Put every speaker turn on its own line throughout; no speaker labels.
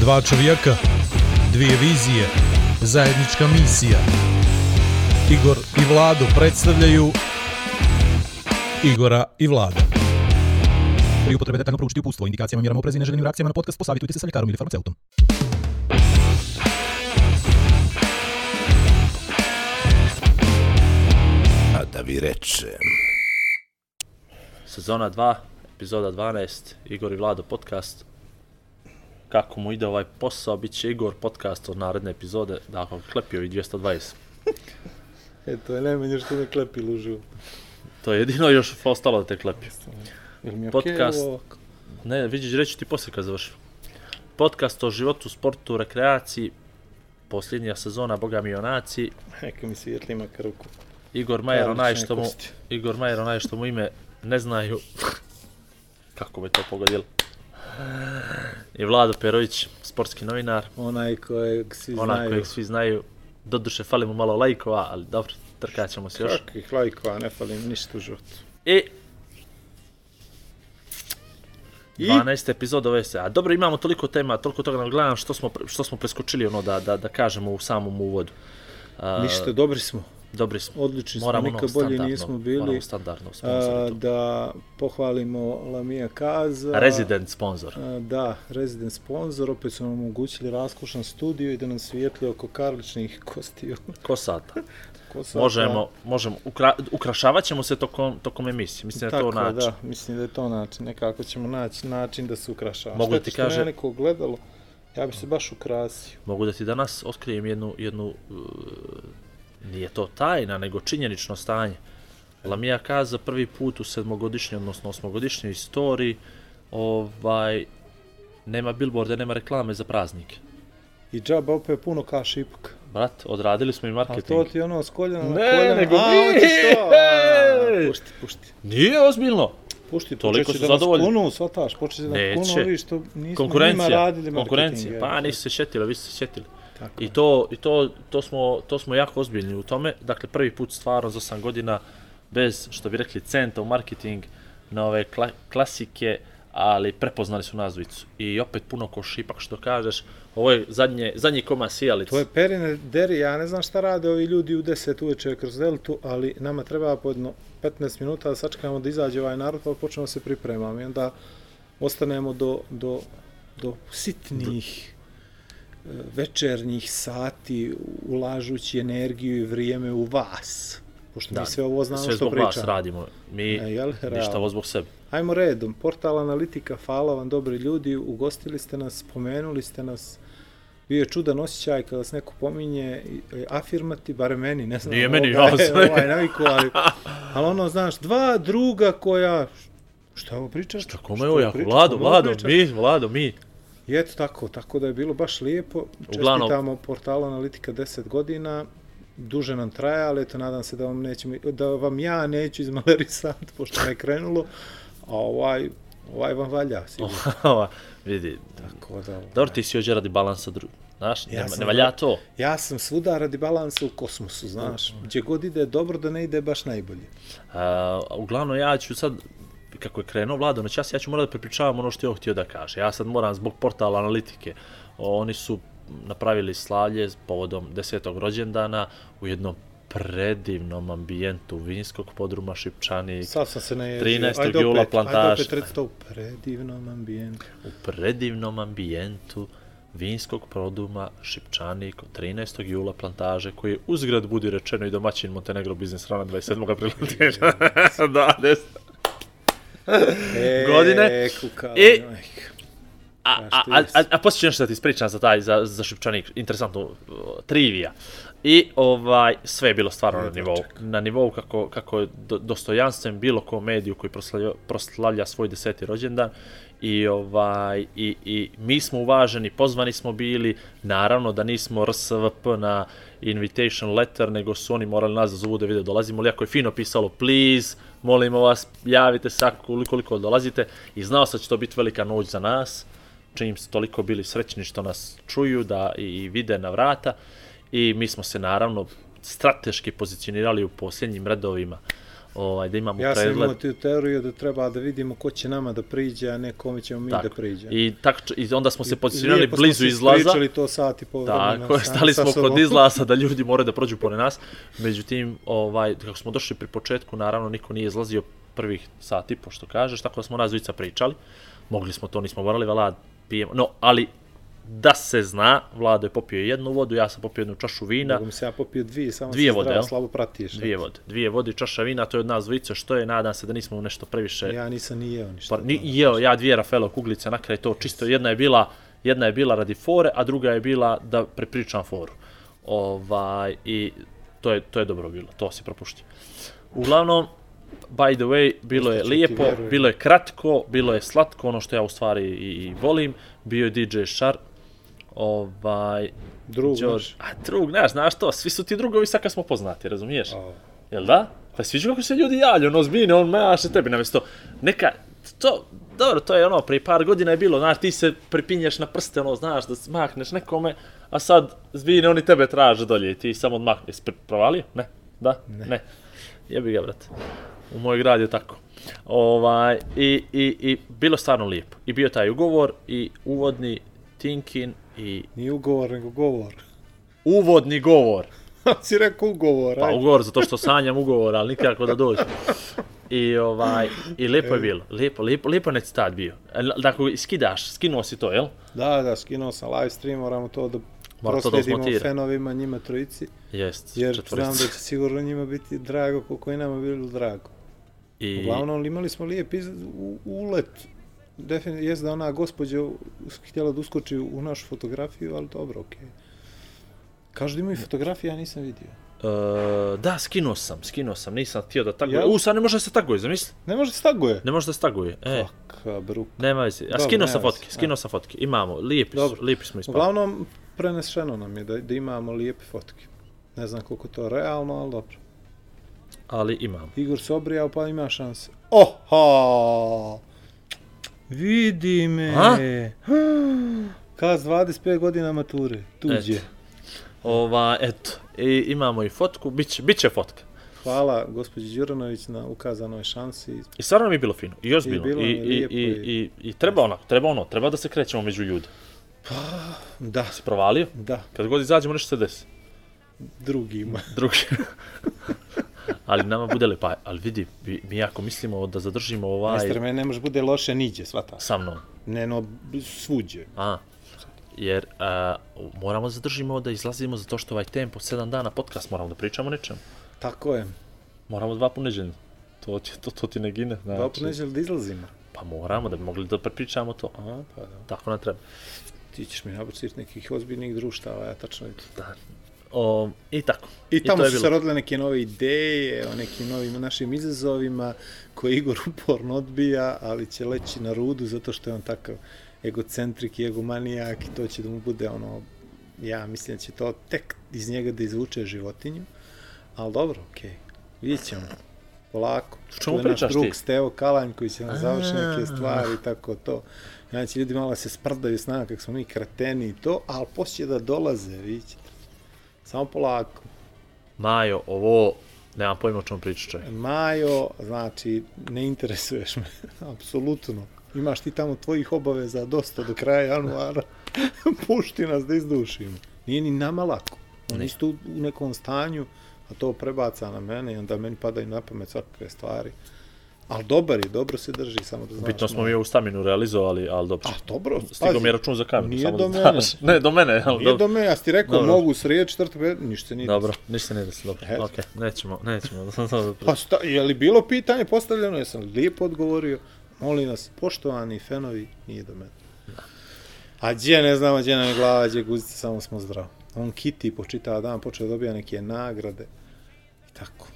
Dva čovjeka, dvije vizije, zajednička misija. Igor i Vlado predstavljaju Igora i Vlada. Pri upotrebe detaljno proučiti upustvo, indikacijama, mjerama oprezi i neželjenim reakcijama na podcast, posavitujte se sa ljekarom ili farmaceutom.
A da vi rečem.
Sezona 2, epizoda 12, Igor i Vlado podcast. Kako mu ide ovaj posao, bit će Igor podcast od naredne epizode, dakle, klepio i 220.
Eto, je najmanje što me klepi lužu.
To je jedino još ostalo da te klepi.
Jel mi je
Podcast.
ovo?
Ne, vidiš, reći ti poslije kad završim. Podcast o životu, sportu, rekreaciji, posljednja sezona, boga mi junaci,
Neka mi svijetli makar ruku.
Igor Majer,
Odlične
onaj što mu. Igor Majer, onaj što mu ime ne znaju. Kako me to pogodilo. I Vlado Perović, sportski novinar,
Onaj kojeg svi
onaj
znaju.
kojeg svi znaju. Doduše, fali mu malo lajkova, ali dobro, trkat ćemo se još.
Kakvih lajkova, ne falim ništa u životu.
I
I?
12 epizod ove se. A dobro, imamo toliko tema, toliko toga nam gledam što smo, što smo preskočili ono da, da, da kažemo u samom uvodu. A,
Ništa, dobri smo.
Dobri smo.
Odlični smo,
Moramo
nikad
ono
bolji nismo bili.
Moramo standardno
A, da pohvalimo Lamija Kaza.
Resident sponsor.
A, Da, rezident sponsor, opet su nam omogućili raskošan studio i da nam svijetli oko karličnih kostiju.
Kosata.
Kosata.
Možemo, možemo, ukra, ukrašavat ćemo se tokom, tokom emisije. Mislim da je to
Tako,
način.
da, mislim da je to način. Nekako ćemo naći način da se ukrašava.
Mogu
Šteta
ti
što nema
kažem-
neko gledalo, ja bi se baš ukrasio.
Mogu da ti danas otkrijem jednu, jednu uh, nije to tajna, nego činjenično stanje. Lamija Kaza prvi put u sedmogodišnjoj, odnosno osmogodišnjoj istoriji, ovaj, nema billboarda, nema reklame za praznike.
I džaba opet puno kaš ipak.
Brat, odradili smo i
A
marketing.
to ti ono s koljena na
Ne,
koljena.
nego
A,
mi.
A, Pušti, pušti.
Nije ozbiljno.
Pušti,
Toliko
počeće
su
da nas
zadovoljni.
kunu, svataš, počeće da nas kunu ovi što nismo njima
Konkurencija,
radili marketing.
konkurencija. Pa nisu se šetili, vi ste se šetili.
Tako
I to, i to, to, smo, to smo jako ozbiljni u tome. Dakle, prvi put stvarno za 8 godina bez, što bi rekli, centa u marketing na ove kla, klasike, ali prepoznali su nas dvojicu. I opet puno koš, ipak što kažeš, ovo je zadnje, zadnji koma sijalice.
To je perine deri, ja ne znam šta rade ovi ljudi u 10 uveče kroz deltu, ali nama treba po jedno 15 minuta da sačekamo da izađe ovaj narod, pa počnemo se pripremamo i onda ostanemo do, do, do sitnih večernjih sati ulažući energiju i vrijeme u vas. Pošto mi sve ovo znamo
sve
što
zbog
pričamo.
vas radimo. Mi,
E, jel,
ništa ovo zbog sebe.
Ajmo redom, portal Analitika, hvala vam dobri ljudi, ugostili ste nas, spomenuli ste nas, bio je čudan osjećaj kada se neko pominje, i afirmati, bare meni, ne znam,
Nije meni, ja sam-
ovaj naviku, ali, ali ono, znaš, dva druga koja, šta ovo pričaš?
Šta kome ovo
pričaš?
Vlado, Vlado, mi, Vlado, mi.
I eto tako, tako da je bilo baš lijepo.
Uglavnom-
Čestitamo portalu Analitika 10 godina, duže nam traje, ali eto, nadam se da vam, nećemo, da vam ja neću izmalerisati, pošto me krenulo, a ovaj, ovaj vam valja, sigurno.
Vidi,
Tako da, ovaj.
dobro ti si ođe radi balansa dru... Znaš,
Ja
ne, ne valja to.
Ja sam svuda radi balansa u kosmosu, znaš. Gdje god ide dobro, da ne ide baš najbolje.
A, uglavnom ja ću sad, kako je krenuo Vlado na čas, ja ću morat da prepričavam ono što je on htio da kaže. Ja sad moram zbog portala analitike. Oni su napravili slavlje s povodom desetog rođendana u jednom predivnom ambijentu vinskog podruma Šipčani,
Sad sam se naježio.
13.
Ajde
jula
opet,
plantaž.
Ajde opet u predivnom ambijentu.
u predivnom ambijentu vinskog produma Šipčani kod 13. jula plantaže koji je uzgrad budi rečeno i domaćin Montenegro Biznis Rana 27. aprila. da, des.
E,
Godine.
Kukala,
I-
majka.
A, a,
što
a,
jest?
a, a poslije ću nešto da ti ispričam za taj, za, za Šipčanik, interesantnu uh, trivija. I ovaj, sve je bilo stvarno na nivou, na nivou kako, kako je do, dostojanstven bilo ko mediju koji proslavlja, proslavlja svoj deseti rođendan. I, ovaj, i, I mi smo uvaženi, pozvani smo bili, naravno da nismo RSVP na invitation letter, nego su oni morali nas da zovu da vide dolazimo, ali jako je fino pisalo, please, molimo vas, javite se koliko, koliko dolazite. I znao sam da će to biti velika noć za nas, čim su toliko bili srećni što nas čuju da i, i vide na vrata i mi smo se naravno strateški pozicionirali u posljednjim redovima ovaj, da imamo
Ja sam
pregled.
imao tu teoriju da treba da vidimo ko će nama da priđe, a ne kome ćemo mi
Tako.
da priđe.
I, tak, i onda smo se
I
pozicionirali
lijepo smo
blizu
se
izlaza.
to sat i pol vremena.
Tako, je,
sami
stali smo
sobom.
kod izlaza da ljudi moraju da prođu pored nas. Međutim, ovaj, kako smo došli pri početku, naravno niko nije izlazio prvih sati, pošto kažeš, tako da smo nas dvojica pričali. Mogli smo to, nismo morali, vala, pijemo. No, ali da se zna, Vlado je popio jednu vodu, ja sam popio jednu čašu vina.
Mogu mi se ja popio dvije, samo
Dvije
se
vode,
zdravo, slabo pratiš.
Dvije vode. Dvije vode i čaša vina, to je od nas dvojice, što je, nadam se da nismo nešto previše...
Ja nisam ni jeo ništa.
Pa, ni, jeo ja dvije Rafaelo kuglice na kraj to čisto jedna je bila jedna je bila radi fore, a druga je bila da prepričam foru. Ovaj i to je to je dobro bilo. To se propušti. Uglavnom by the way, bilo je lijepo, bilo je kratko, bilo je slatko, ono što ja u stvari i, i volim. Bio je DJ Šar, ovaj,
Drug
Đor-
naš.
A drug, znaš, znaš to, svi su ti drugovi sad kad smo poznati, razumiješ?
O,
Jel da? Pa sviđa kako se ljudi javljaju, ono zbine, on maše tebi namjesto. Neka, to, dobro, to je ono, prije par godina je bilo, znaš, ti se pripinješ na prste, ono, znaš, da smakneš nekome, a sad zbine, oni tebe traže dolje i ti samo odmakneš. Jesi pr- provalio? Ne? Da? Ne. ne. Jebi ga, brate. U moj grad je tako. Ovaj, i, i, I bilo stvarno lijepo. I bio taj ugovor i uvodni Tinkin i
Nije ugovor, nego govor.
uvodni govor.
si rekao ugovor,
Pa
ajde.
ugovor, zato što sanjam ugovor, ali nikako da dođe. I ovaj i lepo je bilo. Lepo, lepo, lepo je citat bio. E, Dakle, skidaš, skinuo si to, jel?
Da, da, skinuo sam live stream, moramo to da
Mora to da
fanovima, njima trojici,
Jest,
jer
četvorica.
znam da će sigurno njima biti drago koliko je nama bilo drago.
I
Uglavnom, imali smo lijep iz, u, ulet. Definitivno, jest da ona gospođa htjela da uskoči u našu fotografiju, ali dobro, okej. Kažu da imaju fotografije, ja nisam vidio.
e, da, skinuo sam, skinuo sam, nisam htio da taguje.
Ja?
U, sad ne može da se taguje, zamisli?
Ne može se taguje.
Ne može da se taguje. E,
Kaka bruk.
nema veze. A skinuo sam fotke, skinuo sam fotke. Imamo, lijepi
Dobro.
lijepi smo ispali.
Uglavnom, preneseno nam je da, da imamo lijepe fotke. Ne znam koliko je to realno, ali dobro.
Ali imamo.
Igor se obrijao, pa ima šanse. Oha! Vidi me!
A?
Kaz 25 godina mature, tuđe.
Eto. Ova, eto, i imamo i fotku, biće, biće fotka.
Hvala gospođi Đuranović na ukazanoj šansi.
I stvarno mi je bilo fino, i ozbiljno,
bilo
i,
je
i,
lijepo
i,
i-
i, i, treba onako, treba ono, treba da se krećemo među ljude.
Da,
Si provalio?
da,
Kad god izađemo nešto se desi.
drugima.
Drugi. ali nama bude lepo, pa, ali vidi, mi, ako mislimo da zadržimo ovaj
Majster, meni ne može bude loše niđe, svata.
sa mnom,
Ne, no, svuđe.
a, jer a, moramo da zadržimo da izlazimo zato što ovaj tempo, 7 dana podcast, moramo da pričamo o nečemu.
Tako je.
Moramo dva put neđeljno. To, ti, to, to ti ne gine. Znači,
Dva neće da izlazimo.
Pa moramo da bi mogli da prepričamo to.
Aha, pa da.
Tako nam treba.
Ti ćeš mi nabuciti nekih ozbiljnih društava, ja tačno vidim.
Da. O, I tako.
I tamo
je
su se rodile neke nove ideje o nekim novim našim izazovima koje Igor uporno odbija, ali će leći na rudu zato što je on takav egocentrik i egomanijak i to će da mu bude ono, ja mislim da će to tek iz njega da izvuče životinju, ali dobro, okej, okay. vidjet ćemo. Polako.
Čemu pričaš
drug
ti?
Stevo Kalanj koji će nam završi neke stvari i tako to. Će ljudi malo se sprdaju s nama kako smo mi kreteni i to, ali poslije da dolaze, vidjet ćete. Samo polako.
Majo, ovo, nemam pojma o čemu priča čovjek.
Majo, znači, ne interesuješ me, apsolutno. Imaš ti tamo tvojih obaveza dosta do kraja januara. Pušti nas da izdušimo. Nije ni nama lako. Oni su u nekom stanju, a to prebaca na mene i onda meni padaju na pamet svakakve stvari. Ali dobar je, dobro se drži, samo da znaš.
Bitno smo mi ovu staminu realizovali, ali dobro.
A dobro,
Stigao
pazi,
mi je račun za kameru,
nije
samo
do
da
mene.
znaš. Ne, do mene, ali
Nije
dobro.
do mene, ja si ti rekao,
Dobro.
mogu srijed, četvrtak, pet, ništa se nije
Dobro, ništa ne desi, dobro.
Eto.
Okej, nećemo, nećemo.
Pa sta, je li bilo pitanje postavljeno? Jesam lijepo odgovorio? Molim vas, poštovani fenovi, nije do mene. A gdje ne znamo, gdje nam je glava, gdje guzica, samo smo zdrav. On kiti po dan, počeo da dobija neke nagrade. I tako.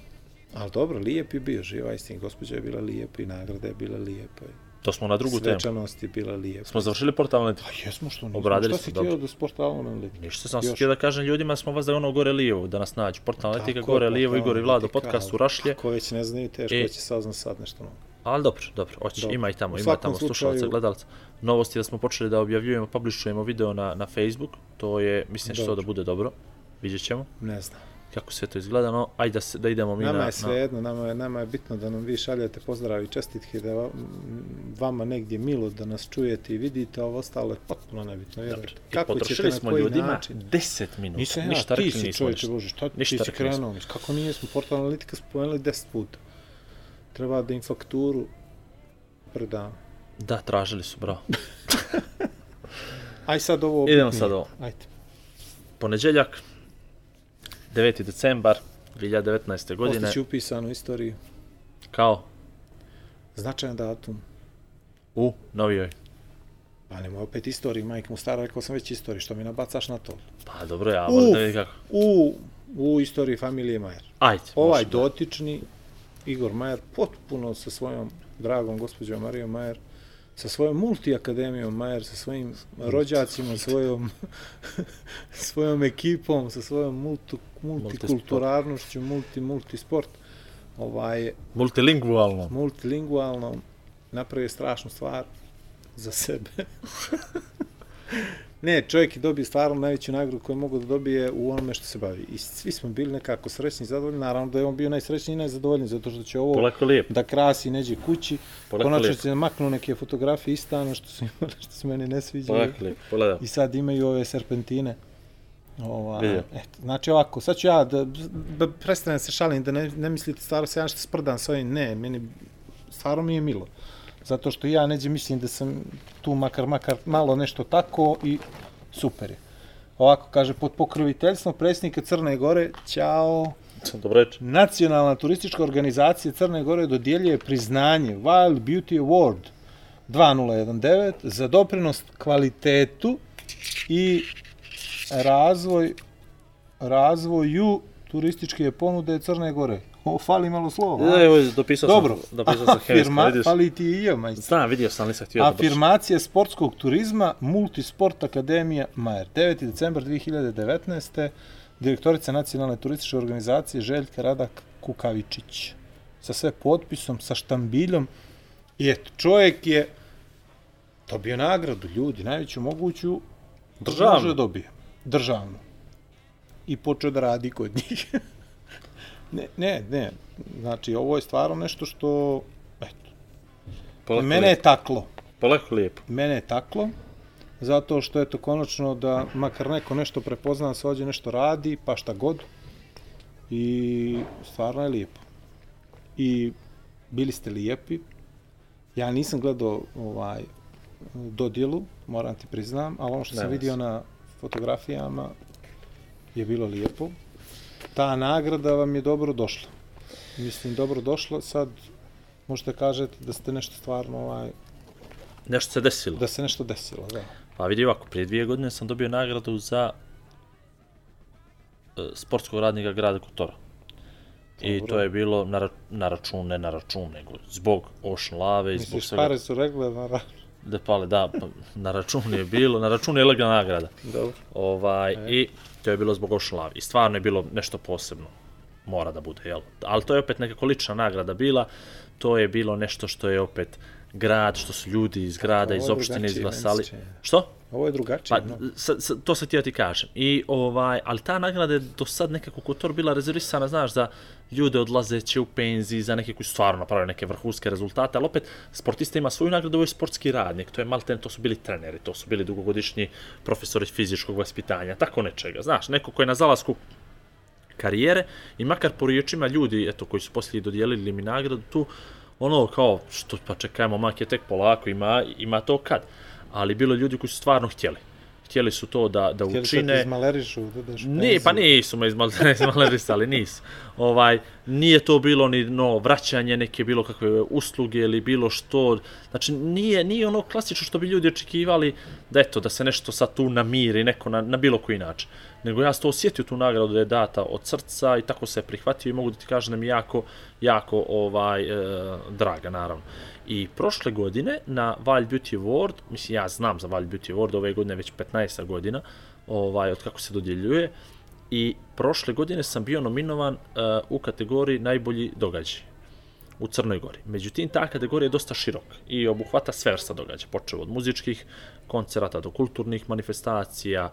Ali dobro, lijep je bio, živa istin, gospođa je bila lijepa i nagrada je bila lijepa.
to smo na drugu temu.
Svečanost je bila lijepa.
Smo završili portal analitiku.
Pa jesmo što nismo.
Obradili
Šta
smo,
si htio da sportalno ne leti?
Ništa sam htio da kažem ljudima smo vas da je ono gore lijevo, da nas nađu. Portal analitika gore lijevo,
portal
Igor i Vlado, podcast u Rašlje.
Ako već ne znaju, teško
I-
će sazna sad nešto novo.
Ali dobro, dobro, hoće,
Dobro.
ima i tamo, ima tamo slušalaca,
slučaju-
gledalaca. Novost je da smo počeli da objavljujemo, publishujemo video na, na Facebook, to je, mislim što da bude dobro, vidjet ćemo.
Ne znam.
Kako sve to izgleda, no ajde da, se, da idemo mi
Nama
na...
je sve jedno, nama je, nama je bitno da nam vi šaljete pozdrav i čestitke, da vama negdje milo da nas čujete i vidite, a ovo ostalo je potpuno nebitno.
na...
Vjerujte.
I potrošili smo ljudima 10 minuta.
Nisam ja,
Ništa
ti
rekli
si
nismo
čovječe. Bože, šta ti si krenuo? Kako nije smo portal analitika spomenuli 10 puta. Treba da im fakturu predam.
Da, tražili su, bravo.
Aj sad ovo
Idemo sad ovo.
Ajde.
Ponedjeljak, 9. decembar 2019. godine,
Postići upisanu istoriju.
kao
Značajan datum.
u novijoj.
Pa nemoj opet istoriju, majke mu stara, rekao sam već istoriju, što mi nabacaš na to?
Pa dobro, ja volim da vidim kako.
U, u istoriji familije Majer.
Ajde,
Ovaj dotični Igor Majer potpuno sa svojom dragom gospođom Marijom Majer, sa svojom multiakademijom Majer, sa svojim rođacima, svojom, svojom ekipom, sa svojom multu, multikulturarnošću, multi, multisport, ovaj,
Multilingualno.
multilingualno napravio strašnu stvar za sebe. ne, čovjek je dobio stvarno najveću nagradu koju mogu da dobije u onome što se bavi. I svi smo bili nekako srećni i zadovoljni. Naravno da je on bio najsrećniji i najzadovoljniji, zato što će ovo
Polako lijep.
da krasi neđe kući.
Polako
Konačno
lijep.
se maknu neke fotografije iz stana što imali, što se meni ne sviđaju.
Polako lijep. Pogledaj.
I sad imaju ove serpentine. Ova, eto, znači ovako, sad ću ja da, da prestanem se šalim, da ne, ne mislite stvarno se ja nešto sprdam s ovim, ne, meni stvarno mi je milo. Zato što ja neđe mislim da sam tu makar, makar malo nešto tako i super je. Ovako kaže, pod pokroviteljstvom predsjednika Crne Gore, ćao,
Dobro reč.
Nacionalna turistička organizacija Crne Gore dodjeljuje priznanje Wild Beauty Award 2019 za doprinos kvalitetu i razvoj razvoju turističke ponude Crne Gore. O, fali malo slova. a?
Evo, dopisao
Dobro.
sam, dopisao sam
Afirma,
vidiš.
fali ti i ja, majstor.
Znam, vidio sam, nisam htio da brzo.
Afirmacija sportskog turizma Multisport Akademija Majer. 9. decembar 2019. Direktorica Nacionalne turističke organizacije Željka Radak Kukavičić. Sa sve potpisom, sa štambiljom. I eto, čovjek je dobio nagradu, ljudi, najveću moguću
Državnu.
može da dobije. Državnu. I počeo da radi kod njih. ne, ne, ne. Znači, ovo je stvarno nešto što, eto,
Polako
mene je
lijepo.
taklo
Polako lijepo.
mene je taklo, zato što eto konačno da makar neko nešto prepozna se ovdje nešto radi, pa šta god. I stvarno je lijepo. I bili ste lijepi. Ja nisam gledao ovaj dodjelu, moram ti priznam, ali ono što sam
Ne,
vidio
nisam.
na fotografijama je bilo lijepo. Ta nagrada vam je dobro došla. Mislim, dobro došla. Sad možete kažete da ste nešto stvarno ovaj,
Nešto se desilo.
da se nešto desilo, da.
Pa vidi ovako, prije dvije godine sam dobio nagradu za e, sportskog radnika grada Kotora. I to je bilo na, ra na račun, ne na račun, nego zbog Ocean Lave i zbog
Misliš,
svega.
pare su regle na ra...
Da pale, da, pa, na račun je bilo, na račun je legla nagrada.
Dobro.
Ovaj,
E.
I to je bilo zbog Lave. I stvarno je bilo nešto posebno. Mora da bude, jel? Ali to je opet nekako lična nagrada bila. To je bilo nešto što je opet grad, što su ljudi iz grada, iz opštine izglasali. Što?
Ovo je drugačije,
Pa,
no.
sa, sa, to se ti ja ti kažem. I, ovaj, ali ta nagrada je do sad nekako Kotor bila rezervisana, znaš, za ljude odlazeće u penziji, za neke koji stvarno napravili neke vrhunske rezultate, ali opet sportista ima svoju nagradu, ovo je sportski radnik, to je malten, to su bili treneri, to su bili dugogodišnji profesori fizičkog vaspitanja, tako nečega, znaš, neko ko je na zalasku karijere i makar po riječima ljudi eto koji su poslije dodijelili mi nagradu tu ono kao što pa čekajmo mak je tek polako ima ima to kad ali bilo ljudi koji su stvarno htjeli htjeli su to da da
Htjeli
učine
izmalerišu, da daš
Ne, pa nisu me izmal- izmalerisali, nisu. Ovaj, nije to bilo ni no, vraćanje neke bilo kakve usluge ili bilo što. Znači, nije, nije ono klasično što bi ljudi očekivali da eto, da se nešto sad tu namiri neko na, na bilo koji način. Nego ja sam to osjetio tu nagradu da je data od srca i tako se je prihvatio i mogu da ti kažem da mi jako, jako ovaj, e, draga, naravno. I prošle godine na Wild Beauty Award, mislim ja znam za Wild Beauty Award, ove godine već 15 godina, ovaj, od kako se dodjeljuje, i prošle godine sam bio nominovan uh, u kategoriji najbolji događaj. u Crnoj Gori. Međutim, ta kategorija je dosta širok i obuhvata sve vrsta događaja, počeo od muzičkih koncerata do kulturnih manifestacija,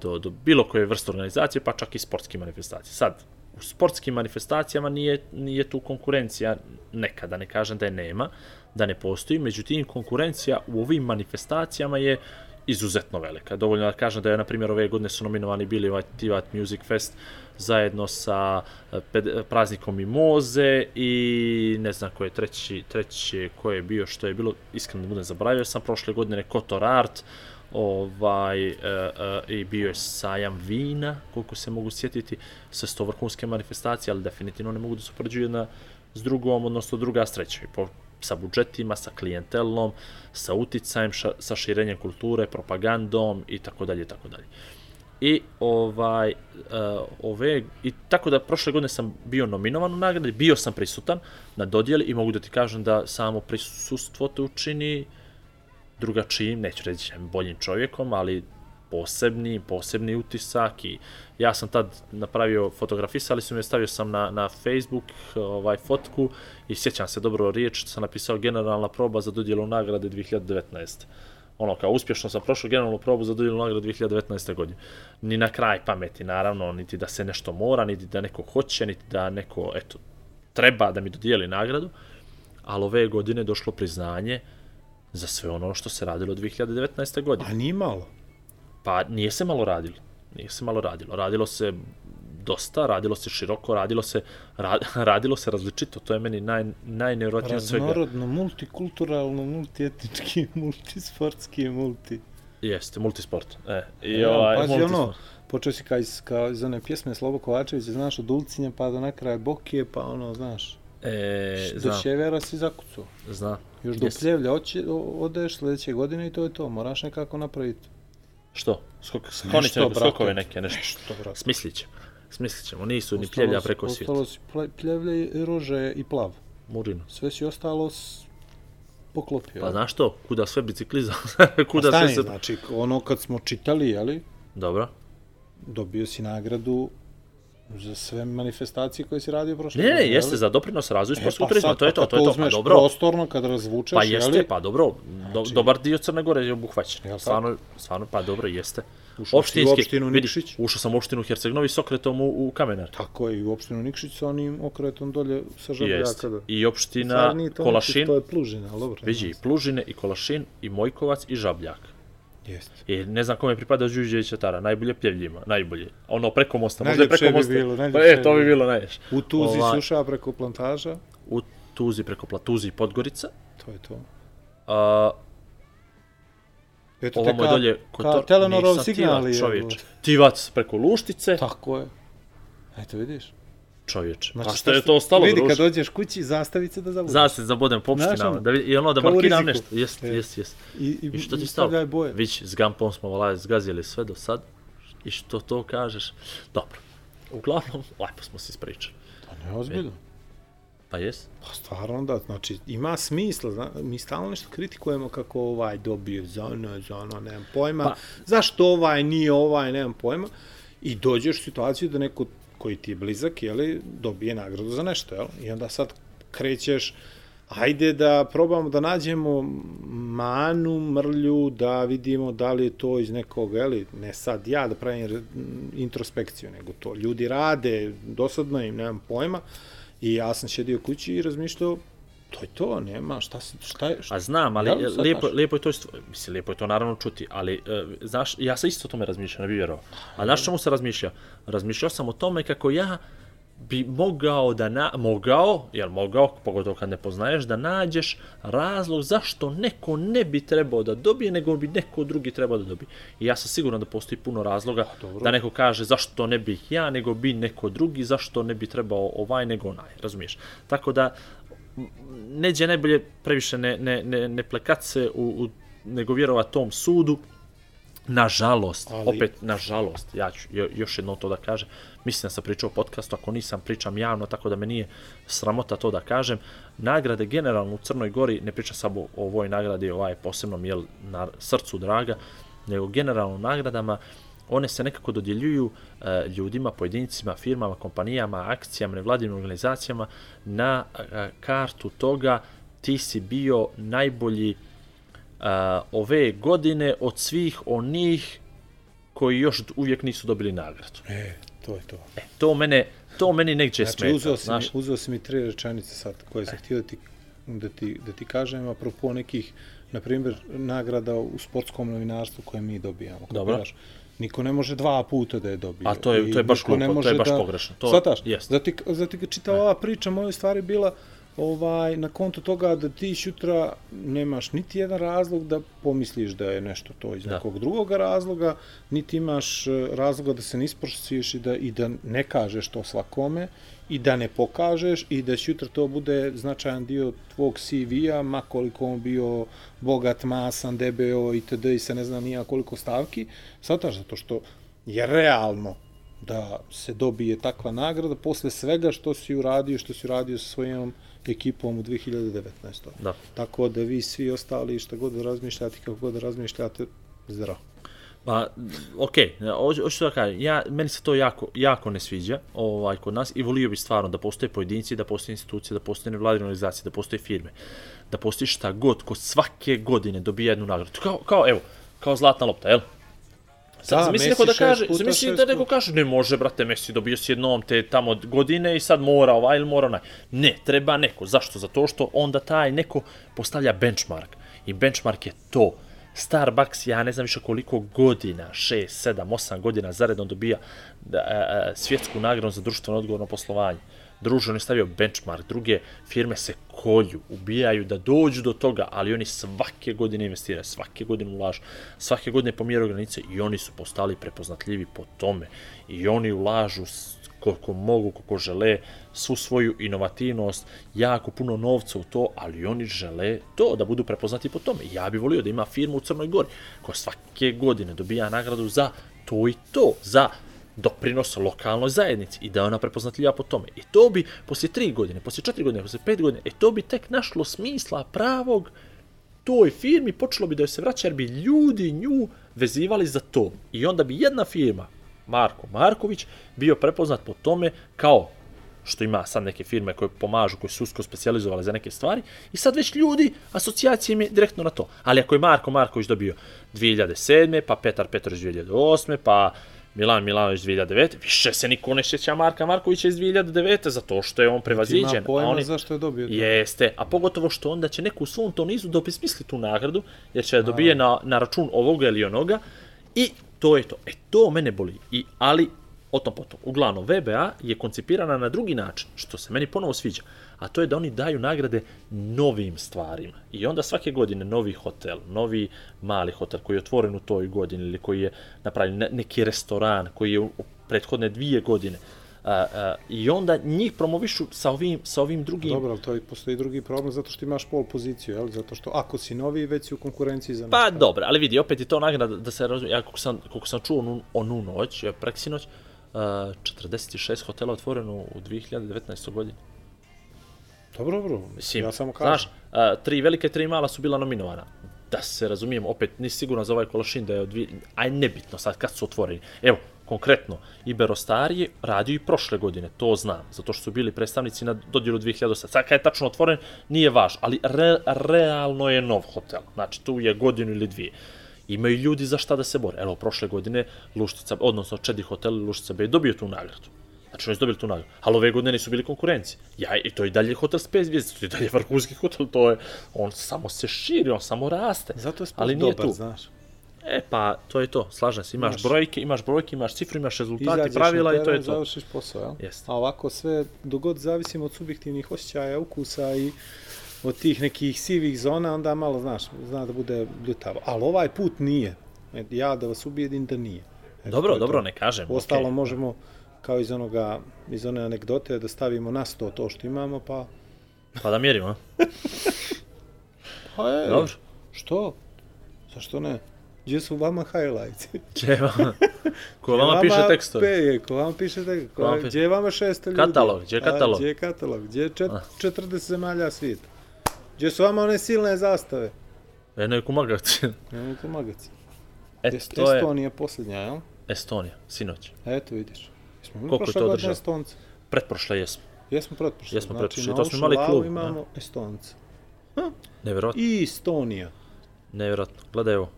do, do bilo koje vrste organizacije, pa čak i sportskih manifestacija. Sad, u sportskim manifestacijama nije, nije tu konkurencija nekada, ne kažem da je nema, da ne postoji, međutim, konkurencija u ovim manifestacijama je izuzetno velika. Dovoljno da kažem da je, na primjer, ove godine su nominovani bili ovaj Tivat Music Fest zajedno sa eh, ped, eh, praznikom Mimoze i ne znam ko je treći, treći ko je bio, što je bilo, iskreno da budem zaboravio sam prošle godine Kotor Art, ovaj, e, e, i bio je sajam vina, koliko se mogu sjetiti, sa sto vrhunske manifestacije, ali definitivno ne mogu da se upoređuju jedna s drugom, odnosno druga s trećoj. Po, sa budžetima, sa klijentelom, sa uticajem, ša, sa širenjem kulture, propagandom i tako dalje, tako dalje. I ovaj uh, ove i tako da prošle godine sam bio nominovan u nagradi, bio sam prisutan na dodjeli i mogu da ti kažem da samo prisustvo te učini drugačijim, neću reći boljim čovjekom, ali posebni, posebni utisak i ja sam tad napravio fotografisali su me, stavio sam na, na Facebook ovaj fotku i sjećam se dobro riječ, sam napisao generalna proba za dodjelu nagrade 2019. Ono, kao uspješno sam prošao generalnu probu za dodjelu nagrade 2019. godine. Ni na kraj pameti, naravno, niti da se nešto mora, niti da neko hoće, niti da neko, eto, treba da mi dodijeli nagradu, ali ove godine došlo priznanje za sve ono što se radilo 2019. godine.
A nije malo.
Pa nije se malo radilo. Nije se malo radilo. Radilo se dosta, radilo se široko, radilo se ra, radilo se različito. To je meni naj najnevjerojatnije od svega.
Raznorodno, multikulturalno, multietnički, multisportski, multi.
Jeste, multisport. E, i
ja,
ovaj
pazi
multisport.
ono, počeo si kao iz, kao iz one pjesme Slobo Kovačević, znaš, od Ulcinje pa do na kraj Bokije, pa ono, znaš,
E,
do
znam,
Sjevera si zakucao.
znam.
Još do. Pljevlja odeš sljedeće godine i to je to, moraš nekako napraviti.
Što? Skok, sklonit ćemo
brate.
skokove neke, nešto.
Nešto, brate.
Smislit ćemo. Smislit ćemo. Nisu ni
Ostalo
pljevlja
si-
preko svijeta.
Ostalo si Pljevlje, rože i plav.
Murino.
Sve si ostalo s... poklopio.
Pa znaš to, kuda sve biciklizam,
Pa
kuda sve
stani,
se...
znači, ono kad smo čitali, jeli,
Dobro.
dobio si nagradu za sve manifestacije koje si radio prošle
Ne, ne,
godine,
jeste za doprinos razvoju
E,
sportskog
pa
turizma,
sad,
to je
pa
to, to je to, pa dobro.
prostorno kad razvučeš,
Pa jeste,
jeli?
pa dobro, do,
Znači-
dobar dio Crne Gore je obuhvaćen.
Jel'
Stvarno, stvarno, pa dobro, jeste.
Ušao si u opštinu
vidi,
Nikšić.
ušao sam u opštinu Herceg-Novi s okretom u, u Kamenar.
Tako je, i u opštinu Nikšić sa onim okretom dolje sa
Jeste.
Žabljaka. da.
I opština Kolašin,
To je Plužina, dobro.
vidi, i Plužine, i Kolašin, i Mojkovac, i Žabljak.
Jeste.
I ne znam kome pripada Đuđevića Tara, najbolje pljevljima, najbolje. Ono preko mosta, možda je
Najljepše
preko
bi
mosta.
bilo,
Pa
najljepše
e, to
bi
bi
bilo.
najljepše.
U Tuzi
Ova-
si ušao preko plantaža,
U Tuzi preko Platuzi i Podgorica.
to je to.
A,
Eto
ovamo je dolje
kao Telenorov
nisam
signal
Tivac,
je.
čovječ. Tivac preko Luštice,
Tako je. Eto vidiš.
Čovječ.
Znači,
a što je to ostalo,
Vidi, kad dođeš kući, zastavice da zavučeš.
Zasad zabodem po
Znaš
opštinama,
ono,
da, vidi- i ono da markiram
riziku.
nešto. Jest,
E.
jest, jest.
I, i,
I što ti
i
stalo?
stavljaj boje.
Vić, s Gampom smo valaj zgazili sve do sad. I što to kažeš? Dobro. Uglavnom, lepo smo se ispričali.
Pa ne, ozbiljno.
Pa jes?
Pa stvarno da, znači ima smisla, zna, mi stalno nešto kritikujemo kako ovaj dobio za ono, za ono, nemam pojma,
Pa-
pa. zašto ovaj nije ovaj, nemam pojma, i dođeš u situaciju da neko koji ti je blizak, jeli, dobije nagradu za nešto, jel? I onda sad krećeš, ajde da probamo da nađemo manu, mrlju, da vidimo da li je to iz nekog, jeli, ne sad ja da pravim introspekciju, nego to ljudi rade, dosadno im, nemam pojma, I ja sam šedio kući i razmišljao, to je to, nema, šta, se, šta je, šta,
A znam, ali
sad
lijepo,
znaš?
lijepo je to, mislim, lijepo je to naravno čuti, ali, e, znaš, ja sam isto o tome razmišljao, ne bi vjerovao. A znaš čemu se razmišljao? Razmišljao sam o tome kako ja bi mogao da na, mogao, jel mogao, pogotovo kad ne poznaješ, da nađeš razlog zašto neko ne bi trebao da dobije, nego bi neko drugi trebao da dobije. I ja sam siguran da postoji puno razloga da neko kaže zašto ne bih ja, nego bi neko drugi, zašto ne bi trebao ovaj, nego onaj, razumiješ? Tako da, m, neđe najbolje previše ne, ne, ne, ne plekat se u, u, nego vjerovat tom sudu, Nažalost,
Ali-
opet, nažalost, ja ću jo- još jedno to da kažem, mislim da sam pričao o podcastu, ako nisam, pričam javno, tako da me nije sramota to da kažem. Nagrade generalno u Crnoj Gori, ne pričam samo o ovoj nagradi, ovaj posebnom, jel, na srcu draga, nego generalno nagradama, one se nekako dodjeljuju e, ljudima, pojedincima, firmama, kompanijama, akcijama, nevladinim organizacijama na e, kartu toga ti si bio najbolji e, ove godine od svih onih koji još uvijek nisu dobili nagradu.
E, to je to.
E, to mene, to meni negdje
Znači,
smeta,
uzeo si, mi,
znaš.
uzeo si mi tri rečenice sad koje sam htio da ti, da ti, da ti kažem, apropo nekih, na primjer, nagrada u sportskom novinarstvu koje mi dobijamo. Kako
Dobro.
Znaš, niko ne može dva puta da je dobije.
A to je- to je baš glupo, to je baš
da-
pogrešno, to-
Shvataš?
jest.
Zati, zati kad čitava ova priča, moja stvar je bila ovaj, na kontu toga da ti sutra nemaš niti jedan razlog da pomisliš da je nešto to iz
Da.
nekog drugog razloga, niti imaš eh, razloga da se ne isprosiš i da, i da ne kažeš to svakome i da ne pokažeš i da sutra to bude značajan dio tvog CV-a, ma koliko on bio bogat, masan, debeo itd. i se ne znam nija koliko stavki, sataš zato što je realno da se dobije takva nagrada posle svega što si uradio, što si uradio sa svojom ekipom u 2019.
Da.
Tako da vi svi ostali šta god da razmišljate, kako god da razmišljate, zdravo.
Pa, okej, okay, hoću da kažem, ja, meni se to jako, jako ne sviđa ovaj, kod nas i volio bi stvarno da postoje pojedinci, da postoje institucije, da postoje nevladine organizacije, da postoje firme, da postoji šta god ko svake godine dobija jednu nagradu. Kao, kao evo, kao zlatna lopta, jel? Sad,
Da, Messi
neko da kaže,
šest
da neko kaže, ne može, brate, Messi dobio si jednom te tamo godine i sad mora ovaj ili mora onaj. Ne, treba neko. Zašto? Zato što onda taj neko postavlja benchmark. I benchmark je to. Starbucks, ja ne znam više koliko godina, 6, 7, 8 godina zaredno dobija da, a, a, svjetsku nagradu za društveno odgovorno poslovanje. Druže, on je stavio benchmark, druge firme se kolju, ubijaju da dođu do toga, ali oni svake godine investiraju, svake godine ulažu, svake godine pomjeraju granice i oni su postali prepoznatljivi po tome. I oni ulažu koliko mogu, koliko žele, svu svoju inovativnost, jako puno novca u to, ali oni žele to, da budu prepoznati po tome. Ja bih volio da ima firmu u Crnoj Gori, koja svake godine dobija nagradu za to i to, za doprinos lokalnoj zajednici i da je ona prepoznatljiva po tome. I to bi poslije tri godine, poslije četiri godine, poslije pet godine, e to bi tek našlo smisla pravog toj firmi, počelo bi da joj se vraća jer bi ljudi nju vezivali za to. I onda bi jedna firma, Marko Marković, bio prepoznat po tome kao što ima sad neke firme koje pomažu, koje su usko specializovali za neke stvari, i sad već ljudi, asocijacije im je direktno na to. Ali ako je Marko Marković dobio 2007. pa Petar Petrović 2008. pa Milan Milanović 2009. Više se niko ne sjeća Marka Markovića iz 2009. zato što je on prevaziđen.
Ima
a
pojma
oni...
zašto je dobio to.
Jeste, a pogotovo što onda će neko u svom to nizu da obesmisli tu nagradu, jer će je dobije na, na račun ovoga ili onoga, i to je to. E, to mene boli. I, ali, o tom potom. Uglavnom, VBA je koncipirana na drugi način, što se meni ponovo sviđa, a to je da oni daju nagrade novim stvarima. I onda svake godine novi hotel, novi mali hotel koji je otvoren u toj godini ili koji je napravljen ne- neki restoran koji je u prethodne dvije godine. A, a, I onda njih promovišu sa ovim, sa ovim drugim
Dobro, ali to je postoji drugi problem zato što imaš pol poziciju, jel? Zato što ako si novi, već si u konkurenciji za nešto.
Pa dobro, ali vidi, opet je to nagrada da se razumije, ja koliko sam, koliko sam čuo onu, onu noć, preksinoć, uh, 46 hotela otvoreno u 2019. godini.
Dobro, dobro.
Mislim,
ja samo kažem.
znaš, uh, tri velike, tri mala su bila nominovana. Da se razumijem, opet nisi siguran za ovaj kološin da je od dvije, aj nebitno sad kad su otvoreni. Evo, konkretno, Iberostar je radio i prošle godine, to znam, zato što su bili predstavnici na dodjelu 2008. Sad kad je tačno otvoren, nije važ, ali re, realno je nov hotel. Znači, tu je godinu ili dvije. Imaju ljudi za šta da se bore. Evo, prošle godine Luštica, odnosno Čedi hotel Luštica B je dobio tu nagradu. Znači, oni su dobili tu nagradu. Ali ove godine nisu bili konkurenci. Ja, i to je dalje hotel s 5 zvijezdica, to je dalje vrhunski hotel, to je, on samo se širi, on samo raste.
Zato je sport
ali nije
dobar,
tu.
znaš.
E pa, to je to, slažem se, imaš
Znaš.
brojke, imaš brojke, imaš cifru, imaš rezultati,
Izađeš
pravila
na
i to
teren,
je to.
Završiš posao, jel?
Jeste.
A ovako sve, dogod zavisimo od subjektivnih osjećaja, ukusa i od tih nekih sivih zona, onda malo, znaš, zna da bude bljutavo. Ali ovaj put nije. Ja da vas ubijedim da nije. Eto,
Dobro, dobro,
to.
ne kažem.
Ostalo
okej.
možemo, kao iz onoga, iz one anegdote, da stavimo na sto to što imamo, pa...
Pa da mjerimo?
Pa je,
Dobro.
Što? Zašto ne? Gdje su vama highlights?
Če vama, ko vama piše tekstove?
Pe, ko vama piše tekstove?
Ko vama
Ko,
piše-
gdje je vama šesto ljudi?
Katalog, gdje je katalog?
A, gdje je katalog? Gdje je čet, 40 zemalja svijeta? Gdje su vama one silne zastave?
Jedno je kumagac.
Nemoj pomagati.
E,
Est,
to je,
Estonija posljednja, jel?
Estonija, sinoć.
Eto vidiš. Jesmo imali
Koliko je
prošle
to
godine? Estonce?
Pretprošle jesmo.
Jesmo pretprošle.
Jesmo
znači,
pretprošle,
na
to smo imali klub,
imamo Estonce.
Nevjerojatno.
I Estonija.
Nevjerojatno. Gledaj ovo.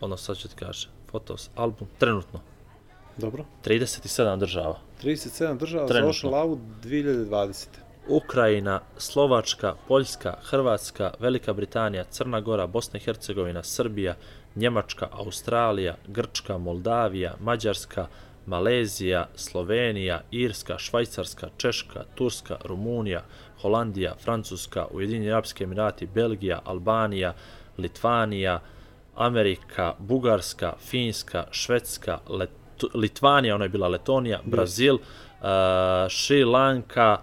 Ono sad ću ti kaže. Fotos, album, trenutno.
Dobro.
37 država.
37 država za
Trenutno.
Ocean Lavu 2020.
Ukrajina, Slovačka, Poljska, Hrvatska, Velika Britanija, Crna Gora, Bosna i Hercegovina, Srbija, Njemačka, Australija, Grčka, Moldavija, Mađarska, Malezija, Slovenija, Irska, Švajcarska, Češka, Turska, Rumunija, Holandija, Francuska, Ujedinjeni Arapski Emirati, Belgija, Albanija, Litvanija, Amerika, Bugarska, Finska, Švedska, Let Litvanija, ona je bila Letonija, Brazil, uh, Šri Lanka,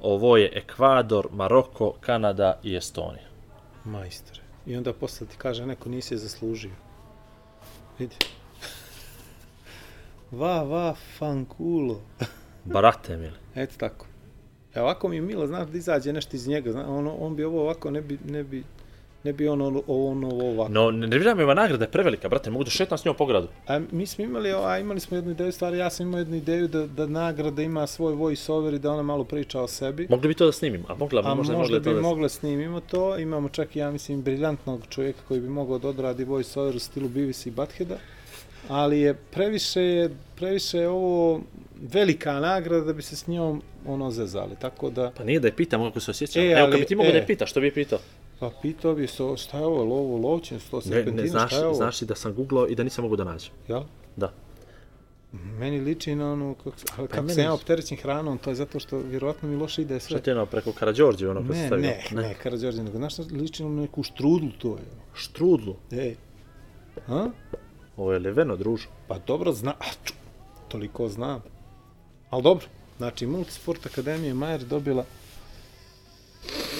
ovo je Ekvador, Maroko, Kanada i Estonija.
Majstore. I onda posle ti kaže neko nisi je zaslužio. Vidi. va, va, fankulo.
Barate, mili.
Eto tako. E ovako mi je milo, znaš, da izađe nešto iz njega. Zna, ono, on bi ovo ovako, ne bi, ne bi, ne bi ono, ovo, ono, ovako.
No, ne nervira me ova nagrada je prevelika, brate, mogu da šetam s njom po gradu.
A mi smo imali, a imali smo jednu ideju, stvari, ja sam imao jednu ideju da, da nagrada ima svoj voice over i da ona malo priča o sebi.
Mogli bi to da snimim, a mogla bi,
A
možda,
možda,
možda,
bi
to da...
mogli snimimo to, imamo čak i, ja mislim, briljantnog čovjeka koji bi mogao da odradi voice over u stilu Beavis i Buttheada, ali je previše, je, previše je ovo velika nagrada da bi se s njom ono zezali, tako da,
Pa nije da je pitam kako se osjećam.
E,
Evo, kad bi ti mogu
e.
da je pitaš, što bi je pitao?
Pa pitao bi se, šta je ovo, lovo, lovčin, sto
Ne,
serpentina,
ne, znaš,
šta je ovo?
znaš ti da sam googlao i da nisam mogu da nađem.
Jel?
Da.
Meni liči na ono, kako, ali kako
meni-
sam ja opterećen hranom, to je zato što vjerovatno mi loše ide sve.
Šta ti ono preko Karadžorđe, ono
Ne, ne, ne, ne, Karadžorđe, nego znaš šta liči na neku štrudlu to je.
Štrudlu.
Ej. A?
Ovo je leveno, družo.
Pa dobro, zna, a, ču, toliko znam. Ali dobro, znači Multisport Akademija Majer dobila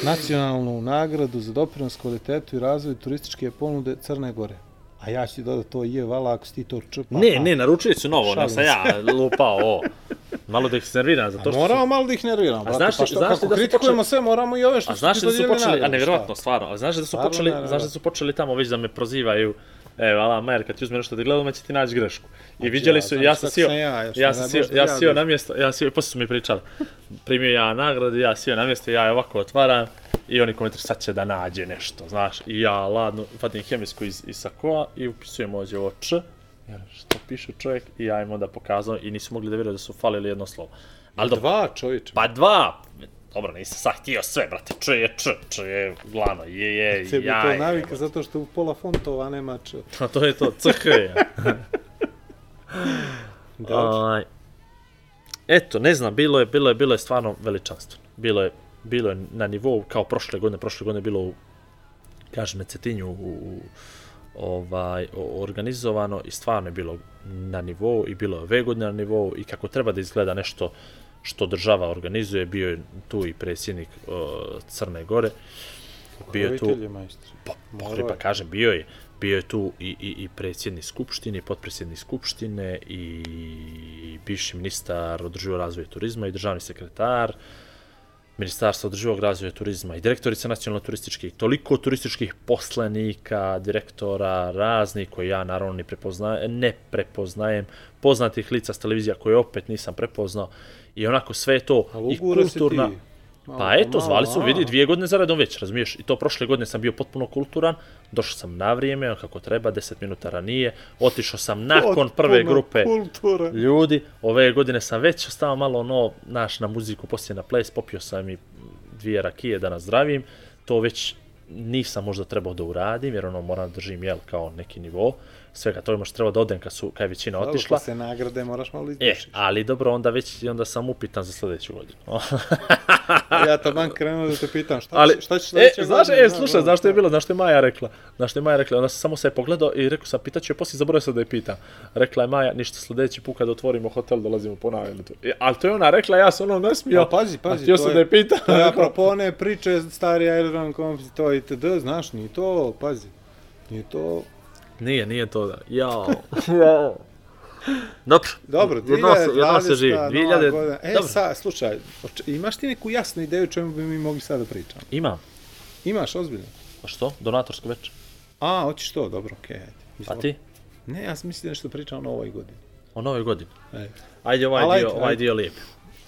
nacionalnu nagradu za doprinos kvalitetu i razvoju turističke ponude Crne Gore. A ja ću ti dodati to je, vala, ako si ti to čupa.
Ne, ne, naručili su novo, ono sam ja lupao ovo. Malo da ih nerviram, zato
A
što
moramo
su...
malo da ih nerviramo, brate,
znaš
pa što,
znaš
kako
da su
kritikujemo
počeli-
sve, moramo i ove što
A znaš
ti
da su počeli, a
nagradu,
nevjerovatno, stvarno, ali znaš da su
Stvarno
počeli,
nevjerovatno.
znaš da su počeli tamo već da me prozivaju, Evo, ala, Majer, kad ti uzme nešto da gledamo, će ti naći grešku. I
Znači, ja
su, ja sam sio,
sam ja,
sam sio, ja sam sio na mjesto, ja sio, poslije su mi pričali, primio ja nagradu, ja sio na mjesto, ja je ovako otvaram, i oni komentari, sad će da nađe nešto, znaš, i ja ladno, fatim hemijsku iz, iz sakoa i upisujem ovdje ovo č, jer što piše čovjek, i ja im onda pokazao, i nisu mogli da vjeruju da su falili jedno slovo. Ali
Dva čovječe.
Pa dva! Dobro, nisam sad htio sve, brate. Č je č, č je glano, je je,
Tebi
ja
to
je.
navika zato što u pola fontova nema č.
A to je to, ch je. Aj, eto, ne znam, bilo je, bilo je, bilo je stvarno veličanstveno. Bilo je, bilo je na nivou, kao prošle godine, prošle godine je bilo u, kažem, na Cetinju, u, u ovaj, organizovano i stvarno je bilo na nivou i bilo je ove godine na nivou i kako treba da izgleda nešto što država organizuje, bio je tu i predsjednik o, Crne Gore, bio je tu, pa, pokri, pa kažem, bio je, bio je tu i, i, i predsjednik Skupštine, i potpredsjednik Skupštine, i bivši ministar održivog razvoja turizma i državni sekretar, Ministarstva održivog razvoja turizma i direktorica nacionalno turističkih, toliko turističkih poslenika, direktora, raznih koje ja naravno ne prepoznajem, ne prepoznajem, poznatih lica s televizija koje opet nisam prepoznao i onako sve to i
ugura si
kulturna.
ti. Malo
Pa eto,
malo,
zvali su, vidi, dvije godine zaredom već, razumiješ? I to prošle godine sam bio potpuno kulturan, došao sam na vrijeme, kako treba, 10 minuta ranije, otišao sam nakon prve
Potpuno
grupe
Kultura.
ljudi, ove godine sam već ostao malo ono, naš na muziku, poslije na ples, popio sam i dvije rakije da nazdravim, to već nisam možda trebao da uradim, jer ono moram da držim jel kao neki nivo, svega to možda treba da odem kad, su, kad je većina
Dobro,
otišla.
posle nagrade moraš malo
E,
izbušiti.
ali dobro, onda već onda sam upitan za sljedeću godinu.
Ja taman krenuo da te pitam, šta,
Ali,
šta ćeš
e,
sledeće
znaš,
godine?
e, slušaj,
da,
znaš što je bilo, znaš što je Maja rekla? Znaš što je Maja rekla? Onda sam samo se pogledao i rekao sam, pitaću je, poslije zaboravio sam da je pitam. Rekla je Maja, ništa sljedeći put kad otvorimo hotel, dolazimo po najelu. E, ali to je ona rekla, ja sam ono nasmio.
A pazi, pazi,
a htio
to
sam
je-
da je pitam.
To je apropo one priče stari Company, to i td, znaš, nije to, pazi. Nije to...
Nije, nije to da. Jao. Dobro.
Dobro,
jedno se, jedno se
2020.
živi.
nova
2000...
godina. E,
Dobro.
sad, slušaj, imaš ti neku jasnu ideju o čemu bi mi mogli sada pričati?
Imam.
Imaš, ozbiljno?
Pa što? Donatorsko večer.
A, hoćeš to, dobro, okej, ajde.
Pa ti?
Ne, ja sam mislio nešto pričam o novoj godini.
O nove godine.
E.
Ajde, ovaj, dio,
ajde,
ovaj
ajde.
dio lijep.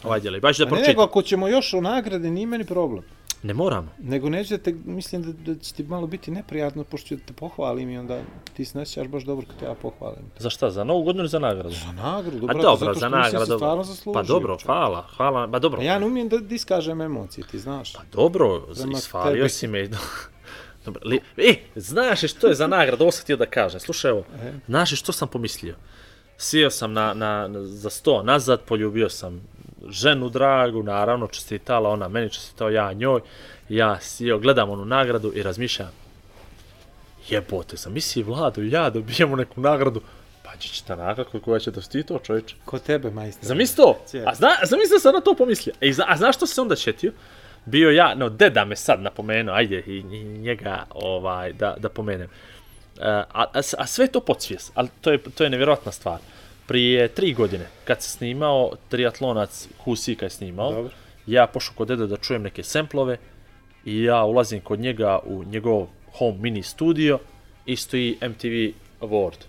Ovaj dio lijep. Baš da
A ne, nego
pročitam.
ako ćemo još o nagrade, nije meni problem.
Ne moramo.
Nego neće da te, mislim da, da će ti malo biti neprijatno, pošto ću da te pohvalim i onda ti se nećeš baš dobro kad te ja pohvalim.
Za šta? Za novu godinu ili za nagradu?
Za nagradu,
A
dobro, zato što
za
mislim
nagradu.
si stvarno zaslužio.
Pa dobro, hvala, hvala. Pa dobro.
A ja ne umijem da iskažem emocije, ti znaš.
Pa dobro,
Prema
isfalio
tebi.
si me. Dobro, li, e, znaš što je za nagradu, ovo sam htio da kažem. Slušaj, evo,
E.
znaš što sam pomislio? Sio sam na, na, na, za sto nazad, poljubio sam ženu dragu, naravno čestitala ona, meni čestitao ja njoj, ja sio, gledam onu nagradu i razmišljam, jebote, zamisli Vlado i ja dobijemo neku nagradu, pa će ta nagrada koja će dosti to čovječe.
Ko tebe, majstor.
Zamisli to? A zna, zamisli sam na to pomislio. E, zna, a znaš što se onda šetio? Bio ja, no, deda me sad napomenuo, ajde, i, njega, ovaj, da, da pomenem. E, a, a, a sve to podsvijest, ali to je, to je nevjerojatna stvar. Prije tri godine, kad se snimao, triatlonac Husika je snimao,
Dobro.
ja pošao kod deda da čujem neke semplove i ja ulazim kod njega u njegov home mini studio i stoji MTV Award.